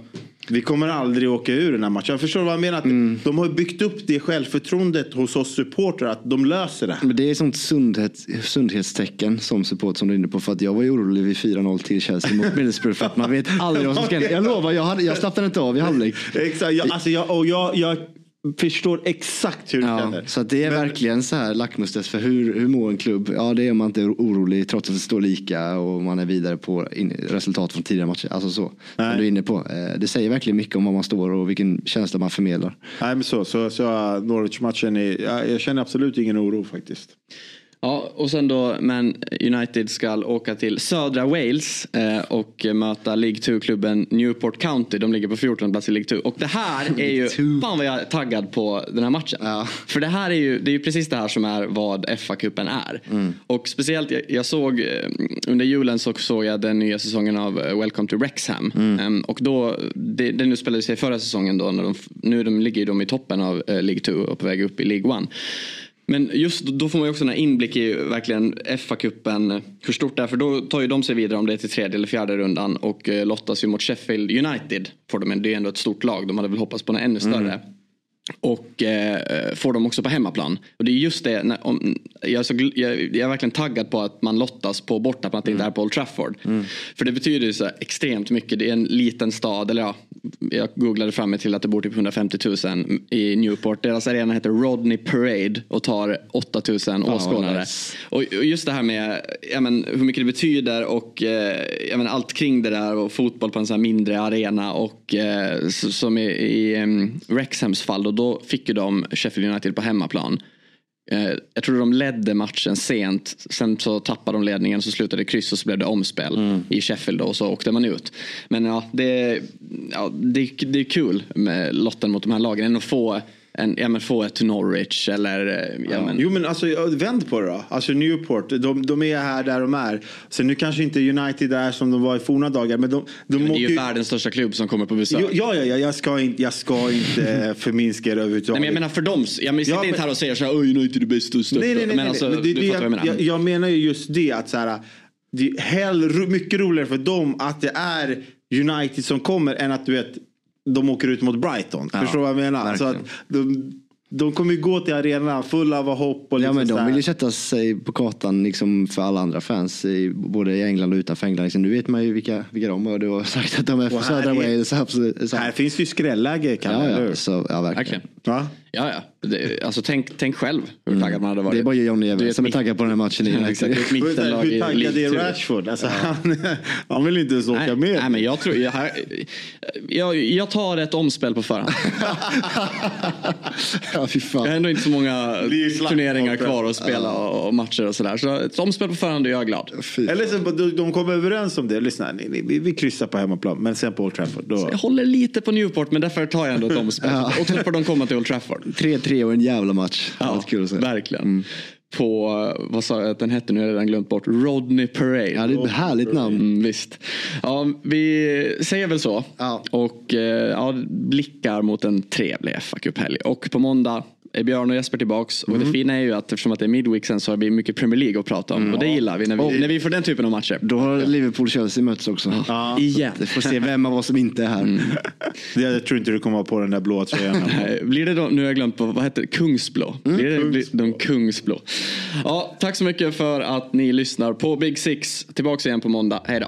[SPEAKER 4] Vi kommer aldrig åka ur den här matchen. Jag förstår vad jag menar. Att De har byggt upp det självförtroendet hos oss supportrar. Att de löser det.
[SPEAKER 2] Men det är ett sånt sundhet, sundhetstecken som support som du är inne på. För att jag var ju orolig vid 4-0 till Chelsea mot Middlesbrough. För att man vet aldrig vad som ska hända. Jag lovar, jag, hade, jag slappnade inte av i halvlek.
[SPEAKER 4] Exakt. Jag, alltså jag, och jag, jag förstår exakt hur du
[SPEAKER 2] Ja,
[SPEAKER 4] känner.
[SPEAKER 2] så det är
[SPEAKER 4] Men-
[SPEAKER 2] verkligen så här lackmustest för hur, hur mår en klubb? Ja det är man inte orolig trots att det står lika och man är vidare på in, resultat från tidigare matcher. Alltså så. Som
[SPEAKER 4] Nej.
[SPEAKER 2] du är inne på. Eh, Det säger verkligen mycket om var man står och vilken känsla man förmedlar.
[SPEAKER 4] Nej men så, så, så Norwich-matchen, är, jag, jag känner absolut ingen oro faktiskt.
[SPEAKER 1] Ja, och sen då, men United ska åka till södra Wales eh, och möta League 2-klubben Newport County. De ligger på 14 plats i League 2. Och det här är ju, fan vad jag är taggad på den här matchen. För det här är ju, det är ju precis det här som är vad FA-cupen är. Och speciellt, jag, jag såg eh, under julen så såg jag den nya säsongen av eh, Welcome to Wrexham. Em, och då, det, nu spelade sig förra säsongen då, när de, nu de ligger de i toppen av eh, League 2 och på väg upp i League 1. Men just då får man ju också en inblick i verkligen FA-cupen, hur stort det är. För då tar ju de sig vidare om det är till tredje eller fjärde rundan och eh, lottas ju mot Sheffield United. Får de, det är ändå ett stort lag, de hade väl hoppats på något ännu större. Och eh, får de också på hemmaplan. Och det är just det, när, om, jag, är så, jag, jag är verkligen taggad på att man lottas på bortaplan, att det inte är på Old Trafford. För det betyder ju så extremt mycket. Det är en liten stad, eller ja, jag googlade fram mig till att det bor typ 150 000 i Newport. Deras arena heter Rodney Parade och tar 8 000 åskådare. Nice. Och just det här med ja, men, hur mycket det betyder och eh, ja, men, allt kring det där och fotboll på en sån här mindre arena och eh, som i, i um, Rexhams fall då, då fick ju de Sheffield United på hemmaplan. Eh, jag tror de ledde matchen sent. Sen så tappade de ledningen så slutade det kryss och så blev det omspel mm. i Sheffield och så åkte man ut. Men ja, det, ja, det, det är kul med lotten mot de här lagen. Än att få en, ja, men få ett Norwich eller... Eh, ja,
[SPEAKER 4] men... Jo men alltså vänd på det då. Alltså Newport, de, de är här där de är. Sen nu kanske inte United är som de var i forna dagar. Men de, de
[SPEAKER 1] men det är ju världens största klubb som kommer på besök.
[SPEAKER 4] Jo, ja, ja, ja, jag ska inte, jag ska inte förminska det överhuvudtaget.
[SPEAKER 1] Nej men jag menar för dem. Jag sitter ja, inte här och säger så här, United är bäst och största.
[SPEAKER 4] Nej, nej, nej, men alltså,
[SPEAKER 1] nej,
[SPEAKER 4] det, du fattar jag, vad jag menar. Jag, jag menar ju just det att så här, det är hell, mycket roligare för dem att det är United som kommer än att du vet de åker ut mot Brighton. Ja, Förstår du vad jag menar? Så att de, de kommer ju gå till arenan fulla av hopp. Och
[SPEAKER 2] ja men de vill ju sätta sig på kartan liksom för alla andra fans. I, både i England och utanför England. Liksom, nu vet man ju vilka, vilka de är och du har sagt att de är från södra Wales.
[SPEAKER 4] Här finns ju skrälläge
[SPEAKER 2] ja, ja, så, ja, verkligen.
[SPEAKER 1] Okay. Ja, ja. Det, alltså, tänk, tänk själv hur mm. taggad man hade varit.
[SPEAKER 2] Det är bara Johnny Eve som är taggad på den här matchen.
[SPEAKER 4] Ja, exakt. hur taggad är Rashford? Alltså, ja. han, han vill inte ens åka
[SPEAKER 1] nej,
[SPEAKER 4] med.
[SPEAKER 1] Nej, men jag, tror, jag, jag, jag tar ett omspel på förhand.
[SPEAKER 2] ja, fy fan.
[SPEAKER 1] Jag har ändå inte så många turneringar kvar att spela och matcher och sådär. Så ett omspel på förhand och jag är glad.
[SPEAKER 4] Eller så, de kommer överens om det. Lyssna, vi, vi, vi kryssar på hemmaplan. Men sen på Old Trafford. Då...
[SPEAKER 1] Jag håller lite på Newport men därför tar jag ändå ett omspel. Och så får de komma till Old Trafford.
[SPEAKER 2] 3-3 och en jävla match.
[SPEAKER 1] Ja, kul att se. verkligen. Mm. På, vad sa jag att den hette nu, har jag redan glömt bort. Rodney Parade.
[SPEAKER 2] Ja, det är ett härligt namn.
[SPEAKER 1] Mm, visst. Ja, vi säger väl så. Ja. Och eh, ja, blickar mot en trevlig fa Cup-helg. Och på måndag är Björn och Jesper tillbaks. Och mm. det fina är ju att eftersom att det är midweek sen så har vi mycket Premier League att prata om. Mm. Och det gillar vi när, vi och, när vi får den typen av matcher.
[SPEAKER 2] Då har Liverpool-Chelsea mötts också.
[SPEAKER 1] Ja. Igen.
[SPEAKER 2] Vi får se vem av oss som inte är här. Mm.
[SPEAKER 4] Jag tror inte du kommer vara på den där blåa tröjan.
[SPEAKER 1] blir det då, nu har jag glömt på, vad heter det, Kungsblå? Mm. Blir det Kungsblå. de Kungsblå? Ja, tack så mycket för att ni lyssnar på Big Six. Tillbaks igen på måndag. Hej då.